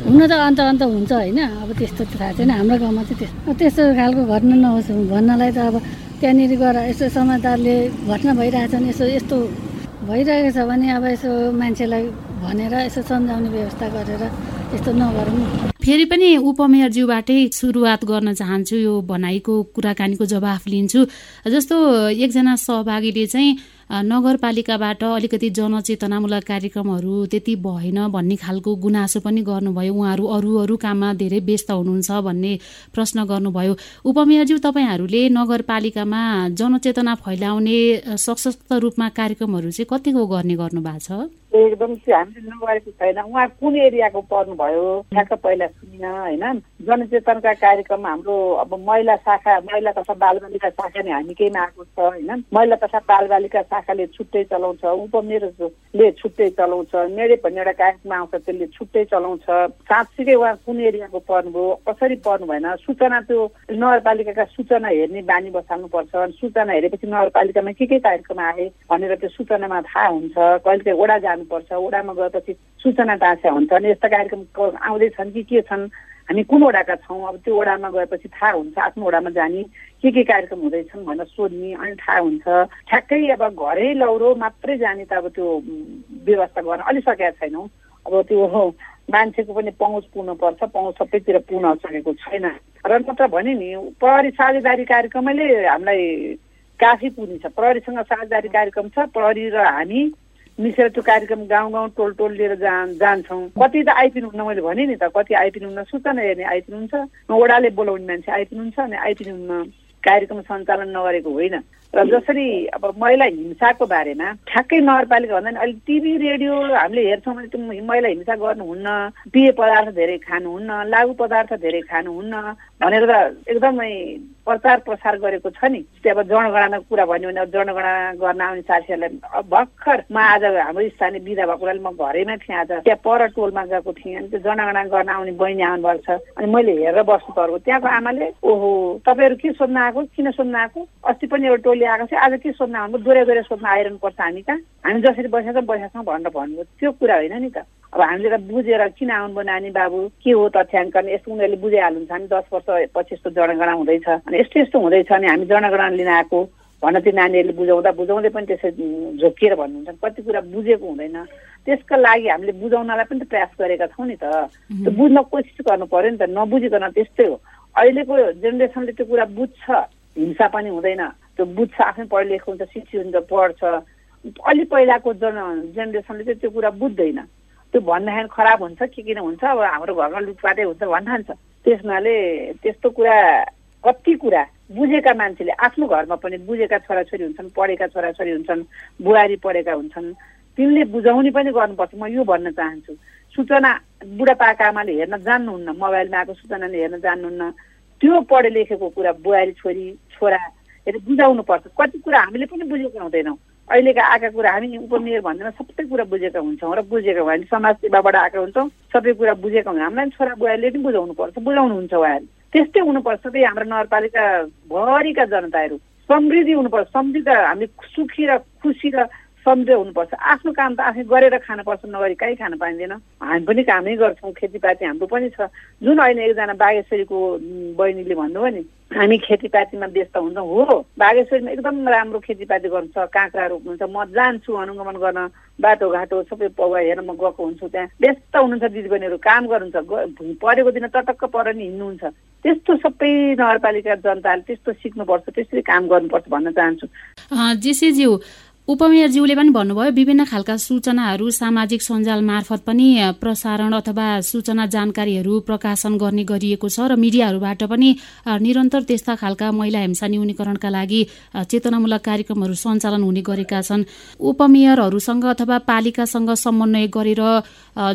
हुन त अन्त अन्त हुन्छ होइन? अब त्यस्तो त थाहा छैन। हाम्रो गाउँमा चाहिँ त्यस्तो त्यस्तो खालको घटना नहोस् भन्नलाई त अब त्यहाँनिर गएर यसो समाचारले घटना भइरहेछन् यसो यस्तो भइरहेको छ भने अब यसो मान्छेलाई भनेर यसो सम्झाउने व्यवस्था गरेर यस्तो नगरौँ। फेरि पनि उपमेयरज्यूबाटै सुरुवात गर्न चाहन्छु यो भनाइको कुराकानीको जवाफ लिन्छु। जस्तो एकजना सहभागीले चाहिँ नगरपालिकाबाट अलिकति जनचेतनामूलक कार्यक्रमहरू त्यति भएन भन्ने खालको गुनासो पनि गर्नुभयो। उहाँहरू अरू अरू काममा धेरै व्यस्त हुनुहुन्छ भन्ने प्रश्न गर्नुभयो। उपमेयरज्यू तपाईँहरूले नगरपालिकामा जनचेतना फैलाउने सशक्त रूपमा कार्यक्रमहरू चाहिँ कतिको गर्ने गर्नु भएको छ? एकदम त्यो हामीले नगरेको छैन। उहाँ कुन एरियाको पर्नुभयो? ठ्याक्क पहिला सुनिन होइन? जनचेतनका कार्यक्रम हाम्रो अब महिला शाखा महिला तथा बालबालिका शाखा नै हामी केहीमा आएको छ होइन? महिला तथा बालबालिका शाखाले छुट्टै चलाउँछ उपमेयरले छुट्टै चलाउँछ मेरे भन्ने एउटा कार्यक्रम आउँछ त्यसले छुट्टै चलाउँछ। साँच्चीकै उहाँ कुन एरियाको पर्नुभयो कसरी पर्नु भएन? सूचना त्यो नगरपालिकाका सूचना हेर्ने बानी बसाल्नुपर्छ सूचना हेरेपछि नगरपालिकामा के के कार्यक्रम आए भनेर त्यो सूचनामा थाहा हुन्छ। कहिले काहीँ ओडा जानुपर्छ ओडामा गएपछि सूचना तासा हुन्छ। अनि यस्ता कार्यक्रम आउँदैछन् कि के छन्? हामी कुन वडाका छौँ? अब त्यो वडामा गएपछि थाहा हुन्छ आफ्नो वडामा जाने के के कार्यक्रम हुँदैछन् भनेर सोध्ने अनि थाहा हुन्छ। ठ्याक्कै अब घरै लौरो मात्रै जाने त अब त्यो व्यवस्था गर्न अलि सकेका छैनौँ। अब त्यो मान्छेको पनि पहुँच पुग्नुपर्छ पहुँच सबैतिर पुग्न सकेको छैन। र नत्र भने नि प्रहरी साझेदारी कार्यक्रमले हामीलाई काफी पुग्ने छ प्रहरीसँग साझेदारी कार्यक्रम छ प्रहरी र हामी मिसेर त्यो कार्यक्रम गाउँ गाउँ टोल टोल लिएर जा जान्छौँ। कति त आइपिनुहुन्न मैले भने नि त कति आइपिनुहुन्न सूचना हेर्ने आइपिनुहुन्छ ओडाले बोलाउने मान्छे आइपिनुहुन्छ अनि आइपिनुहुन्न कार्यक्रम सञ्चालन नगरेको होइन। र जसरी अब महिला हिंसाको बारेमा ठ्याक्कै नगरपालिका भन्दा अहिले टिभी रेडियो हामीले हेर्छौँ भने त्यो महिला हिंसा गर्नुहुन्न पेय पदार्थ धेरै खानुहुन्न लागु पदार्थ धेरै खानुहुन्न भनेर त एकदमै प्रचार प्रसार गरेको छ नि। त्यो अब जनगणनाको कुरा भन्यो भने अब जनगणना गर्न आउने साथीहरूलाई भर्खर म आज हाम्रो स्थानीय विधा भएको म घरैमा थिएँ आज। त्यहाँ पर टोलमा गएको थिएँ अनि त्यो जनगणना गर्न आउने बहिनी आउनुभएको छ। अनि मैले हेरेर बस्नु पर्यो त्यहाँको आमाले ओहो तपाईँहरू के सोध्न आएको? किन सोध्न आएको? अस्ति पनि एउटा टोली आएको थियो आज के सोध्न आउनु? दोहोऱ्या दोहोऱ्या सोध्न आइरहनुपर्छ हामी कहाँ हामी जसरी बसेका छौँ बसेका छौँ भनेर भन्नुभयो त्यो कुरा होइन नि त। अब हामीले त बुझेर किन आउनु नानी बाबु? के हो तथ्याङ्क यस्तो उनीहरूले बुझाइहाल्नुहुन्छ। हामी दस वर्ष पछि यस्तो जनगणना हुँदैछ। अनि यस्तो यस्तो हुँदैछ अनि हामी जनगणना लिन आएको भन्न त्यो नानीहरूले बुझाउँदा बुझाउँदै पनि त्यसै झोकिएर भन्नुहुन्छ। कति कुरा बुझेको हुँदैन। त्यसका लागि हामीले बुझाउनलाई पनि त प्रयास गरेका छौँ नि त। त्यो बुझ्न कोसिस गर्नु पर्यो नि त। नबुझिकन त्यस्तै हो। अहिलेको जेनेरेसनले त्यो कुरा बुझ्छ। हिंसा पनि हुँदैन। त्यो बुझ्छ आफै पढ लेख हुन्छ शिक्षित हुन्छ पढ्छ। अलि पहिलाको जन जेनेरेसनले चाहिँ त्यो कुरा बुझ्दैन। त्यो भन्दाखेरि खराब हुन्छ के किन हुन्छ? अब हाम्रो घरमा लुटपाटै हुन्छ भन्ठान्छ त्यसमाले त्यस्तो कुरा कति कुरा बुझेका मान्छेले आफ्नो घरमा पनि बुझेका छोराछोरी हुन्छन् पढेका छोराछोरी हुन्छन् बुहारी पढेका हुन्छन्। तिनले बुझाउने पनि गर्नुपर्छ। म यो भन्न चाहन्छु। सूचना बुढापाका आमाले हेर्न जान्नुहुन्न मोबाइलमा आएको सूचनाले हेर्न जान्नुहुन्न। त्यो पढे लेखेको कुरा बुहारी छोरी छोरा बुझाउनु पर्छ। कति कुरा हामीले पनि बुझेका हुँदैनौँ। अहिलेका आएका कुरा हामी उपमेयर भन्दैन सबै कुरा बुझेका हुन्छौँ र बुझेका हामी समाज सेवाबाट आएका हुन्छौँ सबै कुरा बुझेका हुन्छ। हामीलाई छोरा बुहारीले पनि बुझाउनु पर्छ बुझाउनुहुन्छ उहाँहरू त्यस्तै हुनुपर्छ सबै हाम्रो नगरपालिका भरिका जनताहरू। समृद्धि हुनुपर्छ। समृद्ध हामी सुखी र खुसी र समृद्ध हुनुपर्छ। आफ्नो काम त आफै गरेर खानुपर्छ नगरी कहीँ खान पाइँदैन। हामी पनि कामै गर्छौँ खेतीपाती हाम्रो पनि छ। जुन अहिले एकजना बागेश्वरीको बहिनीले भन्नुभयो नि हामी खेतीपातीमा व्यस्त हुन्छौँ। हो बागेश्वरीमा एकदम राम्रो खेतीपाती गर्नु छ काँक्रा रोप्नुहुन्छ म जान्छु अनुगमन गर्न बाटोघाटो सबै पौवा हेरेर म गएको हुन्छु त्यहाँ। व्यस्त हुनुहुन्छ दिदीबहिनीहरू काम गर्नुहुन्छ। परेको दिन टटक्क पर नि हिँड्नुहुन्छ। त्यस्तो सबै नगरपालिका जनताले त्यस्तो सिक्नुपर्छ त्यसरी काम गर्नुपर्छ भन्न चाहन्छु। जेसीज्यू उपमेयरज्यूले पनि भन्नुभयो विभिन्न खालका सूचनाहरू सामाजिक सञ्जाल मार्फत पनि प्रसारण अथवा सूचना जानकारीहरू प्रकाशन गर्ने गरिएको छ र मिडियाहरूबाट पनि निरन्तर त्यस्ता खालका महिला हिंसा न्यूनीकरणका लागि चेतनामूलक कार्यक्रमहरू सञ्चालन हुने गरेका छन्। उपमेयरहरूसँग अथवा पालिकासँग समन्वय गरेर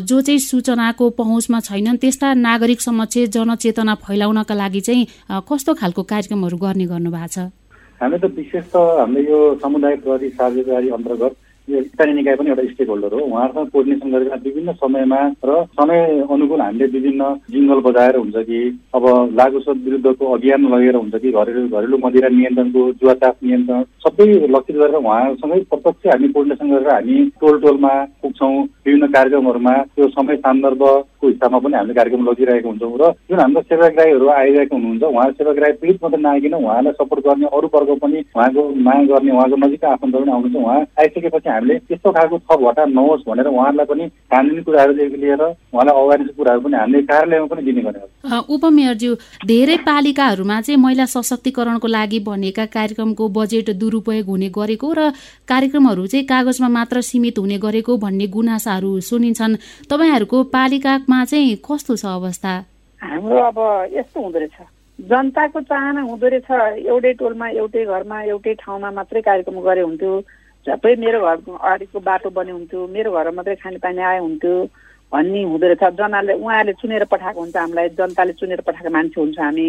जो चाहिँ सूचनाको पहुँचमा छैनन् त्यस्ता नागरिक समक्ष जनचेतना फैलाउनका लागि चाहिँ कस्तो खालको कार्यक्रमहरू गर्ने गर्नु भएको छ? हामी त विशेष त हामीले यो समुदाय प्रहरी साझेदारी अन्तर्गत यो स्थानीय निकाय पनि एउटा स्टेक होल्डर हो। उहाँहरूसँग कोर्डिनेसन गरेर विभिन्न समयमा र समय अनुकूल हामीले विभिन्न जिङ्गल बजाएर हुन्छ कि अब लागुसत विरुद्धको अभियान लगेर हुन्छ कि घरेलु घरेलु मदिरा नियन्त्रणको जुवाचाप नियन्त्रण सबै लक्षित गरेर उहाँहरूसँगै प्रत्यक्ष हामी कोर्डिनेसन गरेर हामी टोल टोलमा पुग्छौँ। विभिन्न कार्यक्रमहरूमा त्यो समय सन्दर्भको हिसाबमा पनि हामीले कार्यक्रम लगिरहेको हुन्छौँ र जुन हाम्रो सेवाग्राहीहरू आइरहेको हुनुहुन्छ उहाँ सेवाग्राही पीडित मात्रै नआइकन उहाँलाई सपोर्ट गर्ने अरू वर्ग पनि उहाँको माग गर्ने उहाँको नजिकका आफन्त पनि आउनुहुन्छ। उहाँ आइसकेपछि हामीले त्यस्तो खालको थप घटा नहोस् भनेर उहाँहरूलाई पनि कानुनी कुराहरूदेखि लिएर उहाँलाई अवेरनेस कुराहरू पनि हामीले कार्यालयमा पनि दिने गरेका उपमेयरज्यू धेरै पालिकाहरूमा चाहिँ महिला सशक्तिकरणको लागि बनेका कार्यक्रमको बजेट दुरुपयोग हुने गरेको र कार्यक्रमहरू चाहिँ कागजमा मात्र सीमित हुने गरेको भन्ने गुनासाहरू सुनिन्छन्। तपाईँहरूको पालिकामा चाहिँ कस्तो छ अवस्था? हाम्रो अब यस्तो हुँदो रहेछ। जनताको चाहना हुँदो रहेछ। एउटै टोलमा एउटै घरमा एउटै ठाउँमा मात्रै कार्यक्रम गरे हुन्थ्यो। सबै मेरो घरको अगाडिको बाटो बने हुन्थ्यो। मेरो घरमा मात्रै खानेपानी आए हुन्थ्यो भन्ने हुँदो रहेछ। जनाले उहाँहरूले चुनेर पठाएको हुन्छ हामीलाई। जनताले चुनेर पठाएको मान्छे हुन्छ हामी।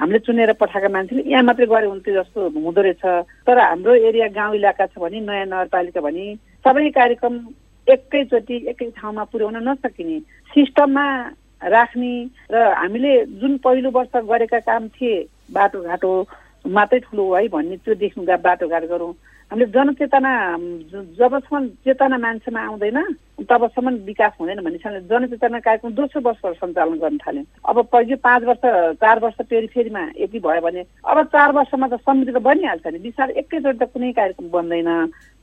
हामीले चुनेर पठाएको मान्छेले यहाँ मात्रै गरे हुन्थ्यो जस्तो हुँदो रहेछ। तर हाम्रो एरिया गाउँ इलाका छ भने नयाँ नगरपालिका भने सबै कार्यक्रम एकैचोटि एकै ठाउँमा पुर्याउन नसकिने सिस्टममा राख्ने र हामीले जुन पहिलो वर्ष गरेका काम थिए बाटोघाटो मात्रै ठुलो है भन्ने त्यो देख्नु बाटोघाटो गरौँ। हामीले जनचेतना जबसम्म चेतना मान्छेमा आउँदैन तबसम्म विकास हुँदैन भन्ने जनचेतना कार्यक्रम दोस्रो वर्ष सञ्चालन गर्न थाल्यौँ। अब पहिलो पाँच वर्ष चार वर्ष फेरिमा यति भयो भने अब चार वर्षमा त समृद्ध बनिहाल्छ नि। बिस्तारै एकैचोटि त कुनै कार्यक्रम बन्दैन।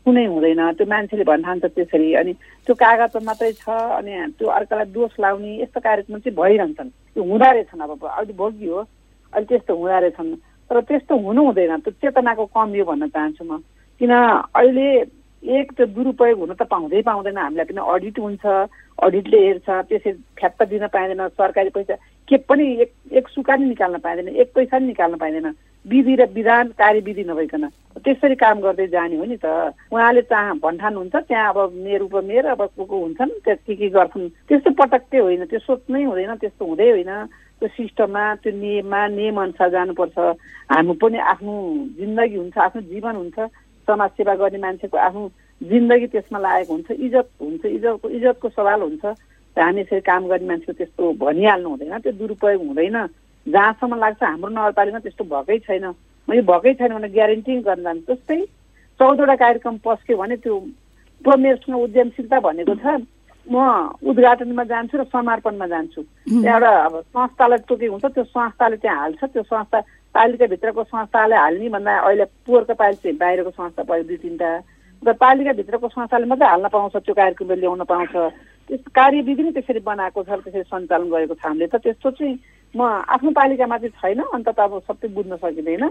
कुनै हुँदैन। त्यो मान्छेले भन्ठान्छ त्यसरी। अनि त्यो कागजमा मात्रै छ अनि त्यो अर्कालाई दोष लाउने यस्तो कार्यक्रम चाहिँ भइरहन्छन्। त्यो हुँदो रहेछन् अब अहिले भोगी हो अहिले त्यस्तो हुँदो रहेछन् तर त्यस्तो हुनु हुँदैन। त्यो चेतनाको कमी हो भन्न चाहन्छु म। किन अहिले एक त दुरुपयोग हुन त पाउँदै पाउँदैन। हामीलाई पनि अडिट हुन्छ अडिटले हेर्छ। त्यसै फ्याप्प दिन पाइँदैन। सरकारी पैसा के पनि एक एक सुका नि निकाल्न पाइँदैन। एक पैसा नि निकाल्न पाइँदैन। विधि र विधान कार्यविधि नभइकन। त्यसरी काम गर्दै जाने हो नि त। उहाँले चाह भन्ठान्नुहुन्छ त्यहाँ अब मेयर उपमेयर अब को को हुन्छन् त्यो के के गर्छन्? त्यस्तो पटक्कै होइन त्यो सोच्नै हुँदैन त्यस्तो हुँदै होइन। त्यो सिस्टममा त्यो नियममा नियम अनुसार जानुपर्छ। हामी पनि आफ्नो जिन्दगी हुन्छ आफ्नो जीवन हुन्छ। समाज सेवा गर्ने मान्छेको आफ्नो जिन्दगी त्यसमा लागेको हुन्छ इज्जत हुन्छ इज्जतको इज्जतको सवाल हुन्छ। हामी यसरी काम गर्ने मान्छेको त्यस्तो भनिहाल्नु हुँदैन त्यो दुरुपयोग हुँदैन। जहाँसम्म लाग्छ हाम्रो नगरपालिकामा त्यस्तो भएकै छैन। म यो भएकै छैन भने ग्यारेन्टी गर्न जान्छु जस्तै चौधवटा कार्यक्रम पस्क्यो भने त्यो प्रमेरसँग उद्यमशीलता भनेको छ म उद्घाटनमा जान्छु र समर्पणमा जान्छु। त्यहाँबाट अब संस्थालाई तोकेको हुन्छ त्यो संस्थाले त्यहाँ हाल्छ त्यो संस्था पालिकाभित्रको संस्थाले हाल्ने भन्दा अहिले पोहोरको पालि चाहिँ बाहिरको संस्था पऱ्यो दुई तिनवटा। र पालिकाभित्रको संस्थाले मात्रै हाल्न पाउँछ त्यो कार्यक्रम ल्याउन पाउँछ। त्यस कार्यविधि नै त्यसरी बनाएको छ त्यसरी सञ्चालन गरेको छ हामीले। त त्यस्तो चाहिँ म आफ्नो पालिकामा चाहिँ छैन अन्त त अब सबै बुझ्न सकिँदैन।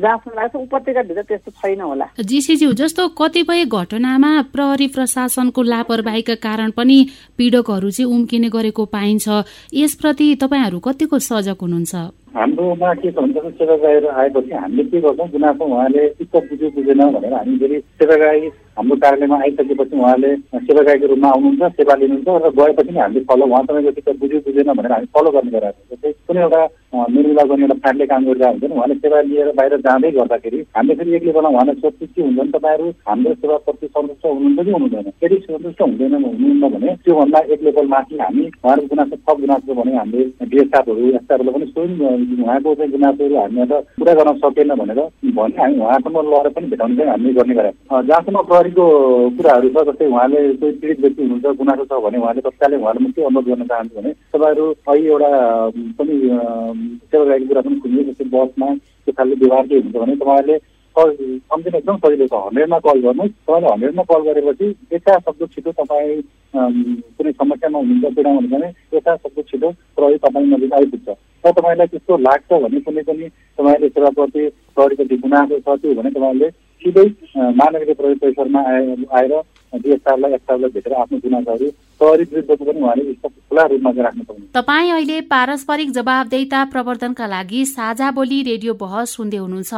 जहाँसम्म लाग्छ उपत्यकाभित्र त्यस्तो छैन होला। जिसीज्यू जस्तो कतिपय घटनामा प्रहरी प्रशासनको लापरवाहीका कारण पनि पीडकहरू चाहिँ उम्किने गरेको पाइन्छ। यसप्रति तपाईँहरू कतिको सजग हुनुहुन्छ? हाम्रोमा के छ भने सेवा गाईहरू आएपछि हामीले के गर्छौँ गुनासो उहाँले चित्त बुझ्यो बुझेन भनेर हामी फेरि हाम्रो कार्यालयमा आइसकेपछि उहाँले सेवा गाईको रूपमा आउनुहुन्छ सेवा लिनुहुन्छ र गएपछि नि हामीले फलो उहाँ तपाईँको चित्त बुझ्यो बुझेन भनेर हामी फलो गर्ने गराएको जस्तै कुनै एउटा निर्मला गर्ने एउटा फाटले काम गरिरहेको हुन्छ उहाँले सेवा लिएर बाहिर जाँदै गर्दाखेरि हामीले फेरि एक लेभलमा उहाँलाई सोध्छु के हुन्छ नि तपाईँहरू हाम्रो सेवाप्रति सन्तुष्ट हुनुहुन्छ कि हुनुहुँदैन यदि सन्तुष्ट हुँदैन हुनुहुन्न भने त्योभन्दा एक लेभल माथि हामी उहाँहरूको गुनासो थप गुनासो भने हामीले डिएसआरहरू एसआरहरूलाई पनि स्वयं उहाँको चाहिँ गुनासोहरू हामीले त पुरा गर्न सकेन भनेर भने हामी उहाँसम्म लगेर पनि भेटाउने चाहिँ हामीले गर्ने गरेका जहाँसम्म प्रहरीको कुराहरू छ जस्तै उहाँले कोही पीडित व्यक्ति हुनुहुन्छ गुनासो छ भने उहाँले तत्कालै उहाँले म के अनुरोध गर्न चाहन्छु भने तपाईँहरू अहिले एउटा पनि सेवागाईको कुरा पनि सुनियो जस्तै बसमा त्यो खालको व्यवहार के हुन्छ भने तपाईँहरूले सम्झिन एकदम सजिलो छ हन्ड्रेडमा कल गर्नुहोस् तपाईँले हन्ड्रेडमा कल गरेपछि यता सक्दो छिटो तपाईँ कुनै समस्यामा हुनुहुन्छ पीडामा हुनुहुन्छ भने यता सक्दो छिटो प्रहरी तपाईँ नजिक आइपुग्छ। र तपाईँलाई त्यस्तो लाग्छ भने कुनै पनि तपाईँले सेवाप्रति प्रहरीप्रति गुनासो छ त्यो भने तपाईँले सिधै मानवीय प्रहरी परिसरमा आएर डिएसआरलाई एसआरलाई भेटेर आफ्नो गुनासोहरू प्रहरी विरुद्धको पनि उहाँले खुला रूपमा राख्न सक्नुहुन्छ तपाईँ अहिले पारस्परिक जवाबदेता प्रवर्धनका लागि साझा बोली रेडियो बहस सुन्दै हुनुहुन्छ।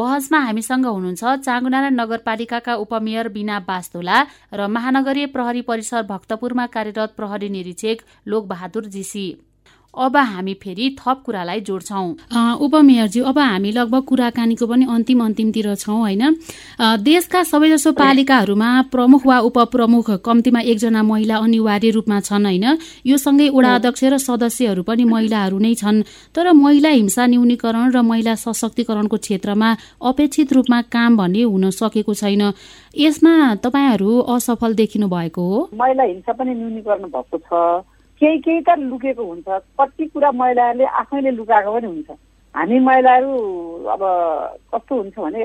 बहसमा हामीसँग हुनुहुन्छ चाङ्गुनारा नगरपालिकाका उपमेयर बिना बास्तोला र महानगरीय प्रहरी परिसर भक्तपुरमा कार्यरत प्रहरी निरीक्षक लोकबहादुर जीसी। अब हामी फेरि थप कुरालाई जोड्छौँ। उपमेयरज्यू अब हामी लगभग कुराकानीको पनि अन्तिम अन्तिमतिर छौँ होइन? देशका सबैजसो पालिकाहरूमा प्रमुख वा उपप्रमुख कम्तीमा एकजना महिला अनिवार्य रूपमा छन् होइन? यो सँगै वडा अध्यक्ष र सदस्यहरू पनि महिलाहरू नै छन्। तर महिला हिंसा न्यूनीकरण र महिला सशक्तिकरणको क्षेत्रमा अपेक्षित रूपमा काम भन्ने हुन सकेको छैन। यसमा तपाईँहरू असफल देखिनु भएको हो? महिला हिंसा पनि न्यूनीकरण भएको छ। केही केही त लुकेको हुन्छ। कति कुरा महिलाहरूले आफैले लुकाएको पनि हुन्छ। हामी महिलाहरू अब कस्तो हुन्छ भने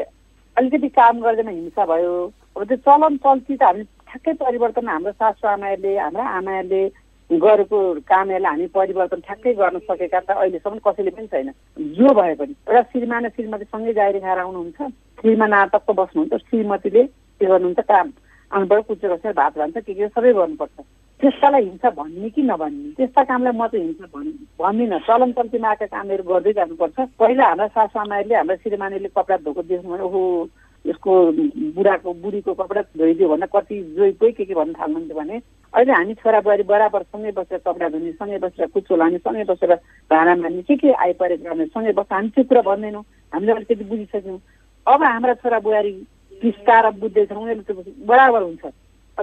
अलिकति काम गर्दैन हिंसा भयो। अब त्यो चलन चल्ती त हामी ठ्याक्कै परिवर्तन हाम्रो सासु आमाहरूले हाम्रा आमाहरूले गरेको कामहरूलाई हामी परिवर्तन ठ्याक्कै गर्न सकेका त अहिलेसम्म कसैले पनि छैन। जो भए पनि। एउटा श्रीमान श्रीमती सँगै जारी खाएर आउनुहुन्छ। श्रीमा नाटकको बस्नुहुन्छ। श्रीमतीले के गर्नुहुन्छ? काम। आमाबाट कुचो कसेर भात खान्छ के के सबै गर्नुपर्छ। त्यस्तालाई हिंसा भन्ने कि नभन्ने? त्यस्ता कामलाई म चाहिँ हिंसा भन् भन्दिनँ। चलन चल्तीमा आएका कामहरू गर्दै जानुपर्छ। पहिला हाम्रा सासु आमाहरूले हाम्रा श्रीमानीले कपडा धोको देख्नु भने ओहो यसको बुढाको बुढीको कपडा धोइदियो भन्दा कति जोइ कोही के के भन्न थाल्नुहुन्थ्यो भने अहिले हामी छोरा बुहारी बराबर सँगै बसेर कपडा धुने सँगै बसेर कुचो लाने सँगै बसेर भाँडा मार्ने के के आइपरेको गर्ने सँगै बस्छ। हामी त्यो कुरा भन्दैनौँ। हामीले अलिकति बुझिसक्यौँ अब हाम्रा छोरा बुहारी बिस्तार बुझ्दैछौँ उनीहरू त्यो बराबर हुन्छ।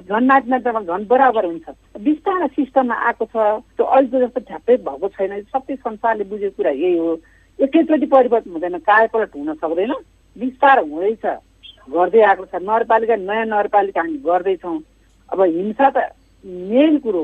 झन् नाच्दामा झन् बराबर हुन्छ। बिस्तारै सिस्टममा आएको छ त्यो अहिले जस्तो ठ्याप्पै भएको छैन। सबै संसारले बुझेको कुरा यही हो। एकैचोटि परिवर्तन हुँदैन कायपलट हुन सक्दैन। बिस्तार हुँदैछ। गर्दै आएको छ। नगरपालिका नयाँ नगरपालिका हामी गर्दैछौँ। अब हिंसा त मेन कुरो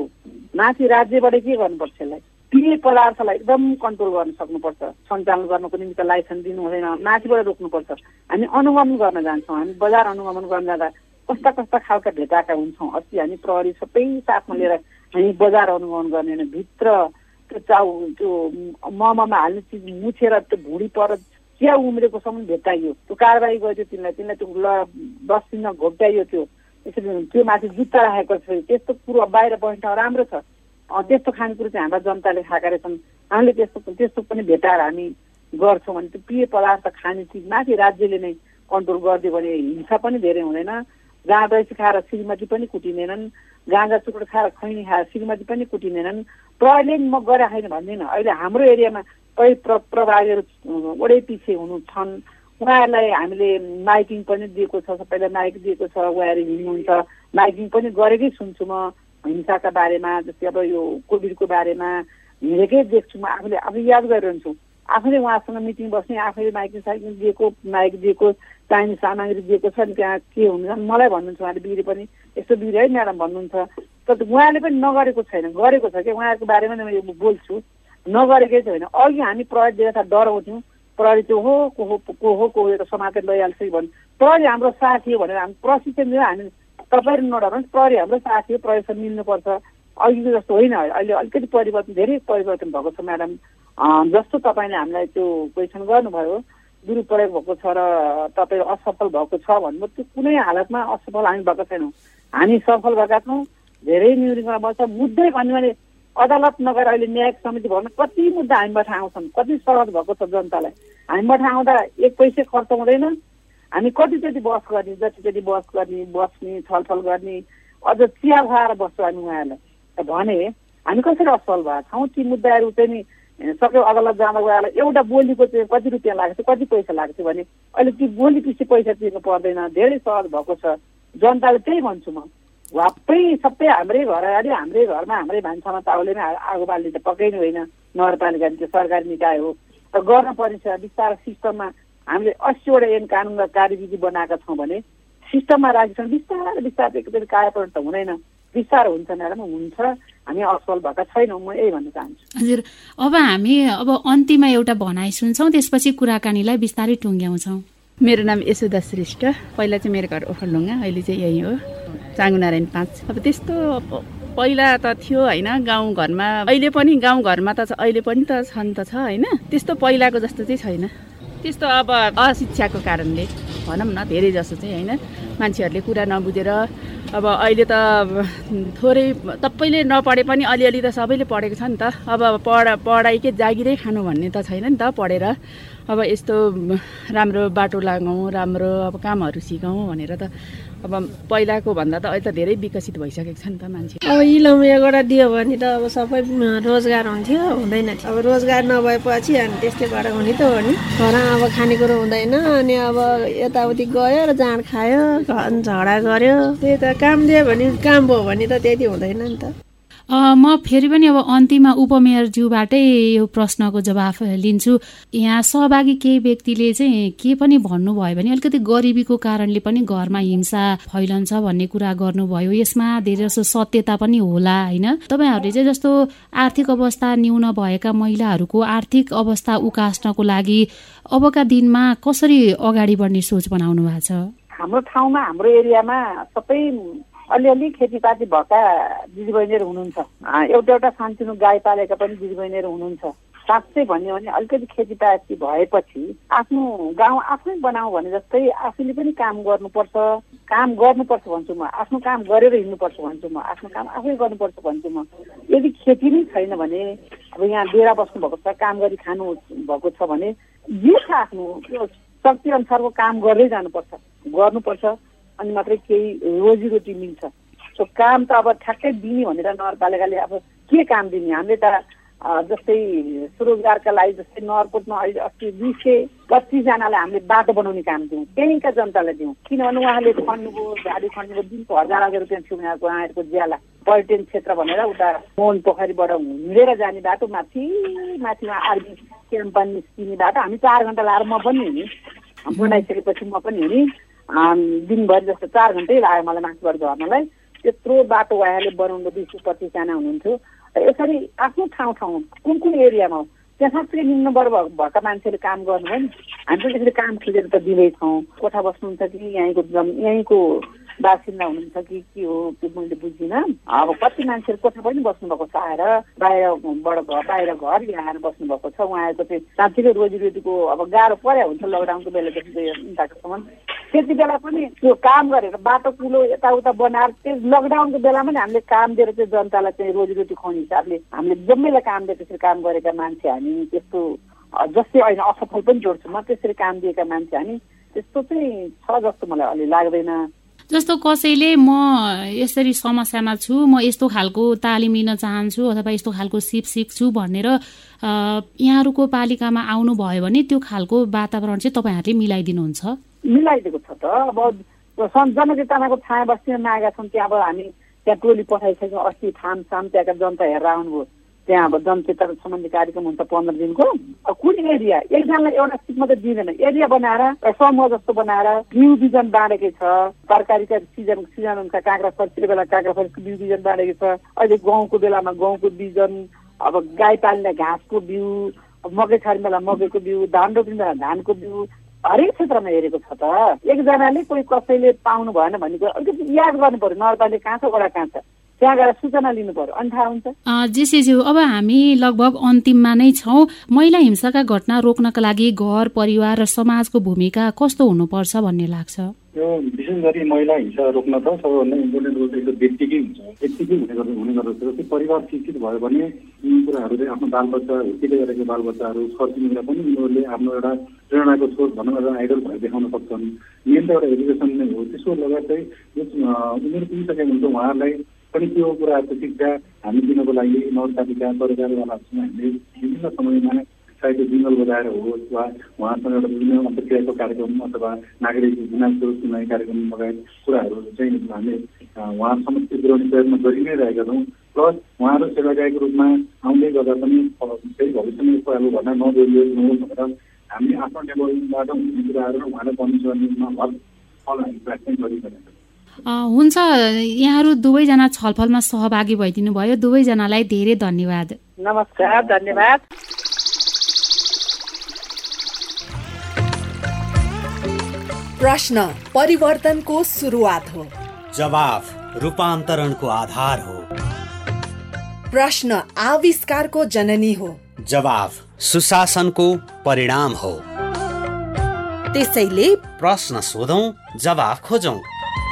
माथि राज्यबाट के गर्नुपर्छ यसलाई? पिए पदार्थलाई एकदम कन्ट्रोल गर्न सक्नुपर्छ। सञ्चालन गर्नको निम्ति लाइसेन्स दिनु हुँदैन। माथिबाट रोक्नुपर्छ। हामी अनुगमन गर्न जान्छौँ। हामी बजार अनुगमन गर्न जाँदा कस्ता कस्ता खालका भेटाएका हुन्छौँ। अस्ति हामी प्रहरी सबै साथमा लिएर हामी बजार अनुगमन गर्ने होइन। भित्र त्यो चाउ त्यो मोमोमा हाल्ने चिज मुछेर त्यो भुँडी पर चिया उम्रेकोसम्म भेटाइयो त्यो कारवाही गरियो तिमीलाई तिमीलाई त्यो ल दस दिनमा घोप्ट्याइयो त्यो। त्यसरी त्यो माथि जुत्ता राखेको छ। त्यस्तो कुरो बाहिर बस्न राम्रो छ। त्यस्तो खानेकुरो चाहिँ हाम्रा जनताले खाएका रहेछन्। हामीले त्यस्तो त्यस्तो पनि भेटाएर हामी गर्छौँ। भने त्यो पेय पदार्थ खाने चिज माथि राज्यले नै कन्ट्रोल गरिदियो भने हिंसा पनि धेरै हुँदैन। गाँजा खाएर श्रीमती पनि कुटिँदैनन् गाँजा चुक्रो खाएर खैनी खाएर श्रीमती पनि कुटिँदैनन्। प्रहरीले म गएर छैन भन्दिनँ। अहिले हाम्रो एरियामा कहीँ प्र प्रभारीहरू वडै पछि हुनु छन्। उहाँहरूलाई हामीले माइकिङ पनि दिएको छ सबैलाई माइक दिएको छ उहाँहरू हिँड्नुहुन्छ। माइकिङ पनि गरेकै सुन्छु म हिंसाका बारेमा जस्तै अब यो कोभिडको बारेमा हिँडेकै देख्छु म। आफूले आफै याद गरिरहन्छु। आफैले उहाँसँग मिटिङ बस्ने आफैले माइकिङ साइकिङ दिएको माइक दिएको चाहिने सामग्री दिएको छ नि त्यहाँ के हुन्छ मलाई भन्नुहुन्छ उहाँले बिग्रे पनि यस्तो बिग्रे है म्याडम भन्नुहुन्छ। तर उहाँले पनि नगरेको छैन। गरेको छ कि? उहाँहरूको बारेमा नै म बोल्छु। नगरेकै छैन। अघि हामी प्रहरी देख्दा डराउँथ्यौँ प्रहरी त्यो हो को हो को हो को हो समातेर लैहाल्छ कि भन्नु। प्रहरी हाम्रो साथी हो भनेर हामी प्रशिक्षण दिएर हामी तपाईँहरू नडराउनुहोस्। प्रहरी हाम्रो साथी हो प्रयोगसँग मिल्नुपर्छ। अघिको जस्तो होइन। अहिले अलिकति परिवर्तन धेरै परिवर्तन भएको छ म्याडम। जस्तो तपाईँले हामीलाई त्यो क्वेसन गर्नुभयो दुरुपयोग भएको छ र तपाईँ असफल भएको छ भन्नु त्यो कुनै हालतमा असफल हामी भएको छैनौँ। हामी सफल भएका छौँ धेरै न्यूनीकरण बस्छ। मुद्दै भन्यो भने अदालत नगएर अहिले न्यायिक समिति भवन कति मुद्दा हामीबाट आउँछन् कति सहज भएको छ जनतालाई। हामीबाट आउँदा एक पैसा खर्च हुँदैन। हामी कतिचोटि बस गर्ने जतिचोटि बस गर्ने बस्ने छलफल गर्ने अझ चिया खुवाएर बस्छौँ हामी उहाँहरूलाई। भने हामी कसरी असफल भएको छौँ? ती मुद्दाहरू चाहिँ नि सक्यो अदालत जाँदा गएर एउटा बोलीको चाहिँ कति रुपियाँ लाग्छ कति पैसा लाग्छ भने अहिले ती बोली पछि पैसा तिर्नु पर्दैन। धेरै सहज भएको छ। जनताले त्यही भन्छु म। वाप्पै सबै हाम्रै घर अगाडि हाम्रै घरमा हाम्रै भान्सामा ताउलेमै आगो बाल्ने त पक्कै नै होइन। नगरपालिका त्यो सरकारी निकाय हो। र गर्न पर्ने छ बिस्तारै सिस्टममा हामीले अस्सीवटा ऐन कानुन र कार्यविधि बनाएका छौँ भने सिस्टममा राखेको छौँ। बिस्तारै बिस्तारै एकचोटि कार्यपरिण त हुँदैन। बिस्तारो हुन्छ म्याडम हुन्छ हामी असफल भएका छैनौँ म यही भन्न चाहन्छु। हजुर अब हामी अब अन्तिममा एउटा भनाइ सुन्छौँ त्यसपछि कुराकानीलाई बिस्तारै टुङ्ग्याउँछौँ। मेरो नाम यशोदा श्रेष्ठ पहिला चाहिँ मेरो घर ओखलढुङ्गा अहिले चाहिँ यही हो चाङ्गुनारायण पाँच। अब त्यस्तो पहिला त थियो होइन गाउँघरमा अहिले पनि गाउँघरमा त अहिले पनि त छन् त छ होइन? त्यस्तो पहिलाको जस्तो चाहिँ छैन। त्यस्तो अब अशिक्षाको कारणले भनौँ न धेरै जसो चाहिँ होइन मान्छेहरूले कुरा नबुझेर अब अहिले त थोरै सबैले नपढे पनि अलिअलि त सबैले पढेको छ नि त। अब पढ पढाइकै जागिरै खानु भन्ने त छैन नि त पढेर। अब यस्तो राम्रो बाटो लगाउँ राम्रो अब कामहरू सिकौँ भनेर त अब पहिलाको भन्दा त अहिले त धेरै विकसित भइसकेको छ नि त मान्छे। अब इलम दियो भने त अब सबै रोजगार हुन्थ्यो हुँदैन अब रोजगार नभएपछि अनि त्यस्तै भएर हुने त हो नि। घर अब खानेकुरो हुँदैन अनि अब यताउति गयो र जाँड खायो झगडा गऱ्यो। त्यही त काम दियो भने काम भयो भने त त्यति हुँदैन नि त। म फेरि पनि अब अन्तिममा उपमेयरज्यूबाटै यो प्रश्नको जवाफ लिन्छु। यहाँ सहभागी केही व्यक्तिले चाहिँ के पनि भन्नुभयो भने अलिकति गरिबीको कारणले पनि घरमा हिंसा फैलन्छ भन्ने कुरा गर्नुभयो। यसमा धेरै जसो सत्यता पनि होला होइन? तपाईँहरूले चाहिँ जस्तो आर्थिक अवस्था न्यून भएका महिलाहरूको आर्थिक अवस्था उकास्नको लागि अबका दिनमा कसरी अगाडि बढ्ने सोच बनाउनु भएको छ? हाम्रो ठाउँमा हाम्रो एरियामा सबै अलिअलि खेतीपाती भएका दिदीबहिनीहरू हुनुहुन्छ। एउटा एउटा सानसानो गाई पालेका पनि दिदीबहिनीहरू हुनुहुन्छ। साँच्चै भन्यो भने अलिकति खेतीपाती भएपछि आफ्नो गाउँ आफै बनाऊ भने जस्तै आफूले पनि काम गर्नुपर्छ। काम गर्नुपर्छ भन्छु म। आफ्नो काम गरेर हिँड्नुपर्छ भन्छु म। आफ्नो काम आफै गर्नुपर्छ भन्छु म। यदि खेती नै छैन भने अब यहाँ डेरा बस्नु भएको छ काम गरी खानु भएको छ भने जे छ आफ्नो त्यो शक्ति अनुसारको काम गर्दै जानुपर्छ। गर्नुपर्छ। अनि मात्रै केही रोजीरोटी मिल्छ। सो काम त अब ठ्याक्कै दिने भनेर नगरपालिकाले अब के काम दिने? हामीले त जस्तै स्वरोजगारका लागि जस्तै नगरकोटमा अहिले अस्ति दुई सय पच्चिसजनालाई हामीले बाटो बनाउने काम दिउँ त्यहीँका जनतालाई दिउँ किनभने उहाँले खन्नुभयो गाडी खन्नुभयो दिनको हजार हजार रुपियाँ थियो उहाँहरूको उहाँहरूको ज्याला। पर्यटन क्षेत्र भनेर उता मोहन पोखरीबाट हिँडेर जाने बाटो माथि माथिमा आर्मी क्याम्पा निस्किने बाटो। हामी चार घन्टा लाएर म पनि हिँडेँ। बनाइसकेपछि म पनि हिँडेँ। दिनभरि जस्तो चार घन्टै लाग्यो मलाई माथिबाट झर्नलाई। त्यत्रो बाटो उहाँले बनाउनु सय पच्चिसजना हुनुहुन्थ्यो। यसरी आफ्नो ठाउँ ठाउँ कुन कुन एरियामा त्यहाँ साँच्चै निम्न वर्ग भएका मान्छेले काम गर्नुभयो नि हामी पनि त्यसरी काम खोजेर त दिँदैछौँ। कोठा बस्नुहुन्छ कि यहीँको यहीँको बासिन्दा हुनुहुन्छ कि के हो त्यो मैले बुझिनँ। अब कति मान्छेहरू कोठा पनि बस्नुभएको छ आएर बाहिरबाट घर बाहिर घर आएर बस्नुभएको छ। उहाँहरूको चाहिँ साँच्चीकै रोजीरोटीको अब गाह्रो पर्या हुन्छ लकडाउनको बेलादेखि यताकोसम्म त्यति बेला पनि त्यो काम गरेर बाटो कुलो यताउता बनाएर त्यो लकडाउनको बेलामा नि हामीले काम दिएर चाहिँ जनतालाई चाहिँ रोजीरोटी खुवाउने हिसाबले हामीले जम्मैलाई काम दिएर त्यसरी काम गरेका मान्छे हामी त्यस्तो जस्तै अहिले असफल पनि जोड्छु म त्यसरी काम दिएका मान्छे हामी त्यस्तो चाहिँ छ जस्तो मलाई अलि लाग्दैन। जस्तो कसैले म यसरी समस्यामा छु म यस्तो खालको तालिम लिन चाहन्छु अथवा यस्तो खालको सिप सिक्छु भनेर यहाँहरूको पालिकामा आउनुभयो भने त्यो खालको वातावरण चाहिँ तपाईँहरूले मिलाइदिनुहुन्छ। मिलाइदिएको छ त। अब जनचेतनाको छाया बस्तीमा मागेका छौँ त्यहाँ अब हामी त्यहाँ टोली पठाइसक्यौँ अस्ति थाम साम त्यहाँका जनता हेरेर आउनुभयो। त्यहाँ अब जनचेतना सम्बन्धी कार्यक्रम हुन्छ पन्ध्र दिनको। कुन एरिया? एकजनालाई एउटा सिट मात्रै दिँदैन। एरिया बनाएर समूह जस्तो बनाएर बिउ बिजन बाँडेकै छ। तरकारीका सिजन सिजन अनुसार काँक्रा फर्सीको बेला काँक्रा फर्सीको बिउ बिजन बाँडेको छ। अहिले गहुँको बेलामा गहुँको बिजन अब गाई पाल्ने घाँसको बिउ मकै छर्ने बेला मकैको बिउ धान रोप्ने बेला धानको बिउ हरेक क्षेत्रमा हेरेको छ त। एकजनाले कोही कसैले पाउनु भएन भनेको अलिकति याद गर्नु पर्यो नर्पाले कहाँ छ वडा कहाँ छ? त्यहाँ गएर सूचना लिनु पर्यो। अनि थाहा हुन्छ? जेसेज्यू अब हामी लगभग अन्तिममा नै छौँ। महिला हिंसाका घटना रोक्नका लागि घर परिवार र समाजको भूमिका कस्तो हुनुपर्छ भन्ने लाग्छ? यो विशेष गरी महिला हिंसा रोक्न त सबैभन्दा इम्पोर्टेन्ट रोल चाहिँ व्यक्तिकै हुन्छ। व्यक्तिकै हुने गर्छ हुने गर्दछ। जस्तै परिवार शिक्षित भयो भने यी कुराहरूले आफ्नो बालबच्चा हुर्किँदै गरेको बालबच्चाहरू छरछिमेकीलाई पनि उनीहरूले आफ्नो एउटा प्रेरणाको स्रोत भनौँ एउटा आइडल भएर देखाउन सक्छन्। मेन त एउटा एजुकेसन नै हो। त्यसो लगायत चाहिँ उमेर पुगिसकेको हुन्छ उहाँहरूलाई पनि त्यो कुराहरूको शिक्षा हामी दिनको लागि नगरपालिका सरकारवालाहरूसँग हामीले विभिन्न समयमा चाहे त्यो जिङ्गल बजाएर होस् वा उहाँसँग एउटा विभिन्न अन्तर्क्रियाको कार्यक्रम अथवा नागरिक गुनासो सुनाइ कार्यक्रम लगायत कुराहरू चाहिँ हामीले उहाँसम्म पुर्याउने प्रयत्न गरि नै रहेका छौँ। प्लस उहाँहरू सेवाकायको रूपमा आउँदै गर्दा पनि फेरि भविष्यमा यस्तो खालको घटना नदोहोरियोस् नहोस् भनेर हामी आफ्नो टेबलबाट हुने कुराहरू उहाँलाई गर्नेमा भर फल हामी प्रयास पनि गरिरहेका छौँ। हुन्छ। यहाँहरू दुवैजना छलफलमा सहभागी भइदिनु भयो दुवैजनालाई धेरै धन्यवाद। नमस्कार धन्यवाद। प्रश्न परिवर्तनको सुरुवात हो। जवाफ रूपान्तरणको आधार हो। प्रश्न आविष्कारको जननी हो। जवाफ सुशासनको परिणाम हो। त्यसैले प्रश्न सोधौं जवाफ खोजौं।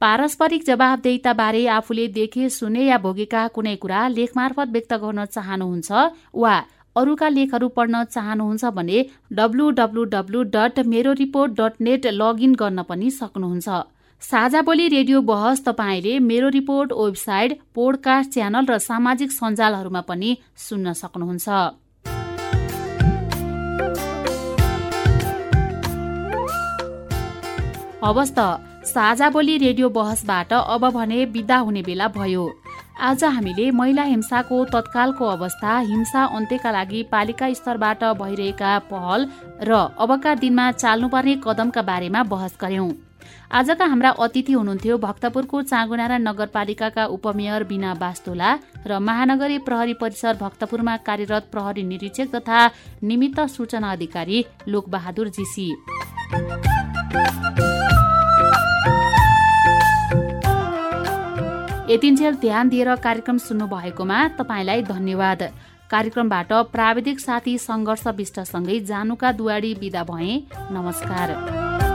पारस्परिक जवाबदेताबारे आफूले देखे सुने या भोगेका कुनै कुरा लेख मार्फत व्यक्त गर्न चाहनुहुन्छ वा अरूका लेखहरू पढ्न चाहनुहुन्छ भने डब्लु डट मेरो रिपोर्ट डट नेट लगइन गर्न पनि सक्नुहुन्छ। साझा बोली रेडियो बहस तपाईँले मेरो रिपोर्ट वेबसाइट पोडकास्ट च्यानल र सामाजिक सञ्जालहरूमा पनि सुन्न सक्नुहुन्छ। हवस् त। साझा बोली रेडियो बहसबाट अब भने विदा हुने बेला भयो। आज हामीले महिला हिंसाको तत्कालको अवस्था हिंसा अन्त्यका लागि पालिका स्तरबाट भइरहेका पहल र अबका दिनमा चाल्नुपर्ने कदमका बारेमा बहस गर्यौं। आजका हाम्रा अतिथि हुनुहुन्थ्यो भक्तपुरको चाँगुनारा नगरपालिकाका उपमेयर बिना बास्तोला र महानगरी प्रहरी परिसर भक्तपुरमा कार्यरत प्रहरी निरीक्षक तथा निमित्त सूचना अधिकारी लोकबहादुर जीसी। यतिन्जेल ध्यान दिएर कार्यक्रम सुन्नु भएकोमा तपाईँलाई धन्यवाद। कार्यक्रमबाट प्राविधिक साथी सङ्घर्ष विष्टसँगै जानुका दुवाडी विदा भए। नमस्कार।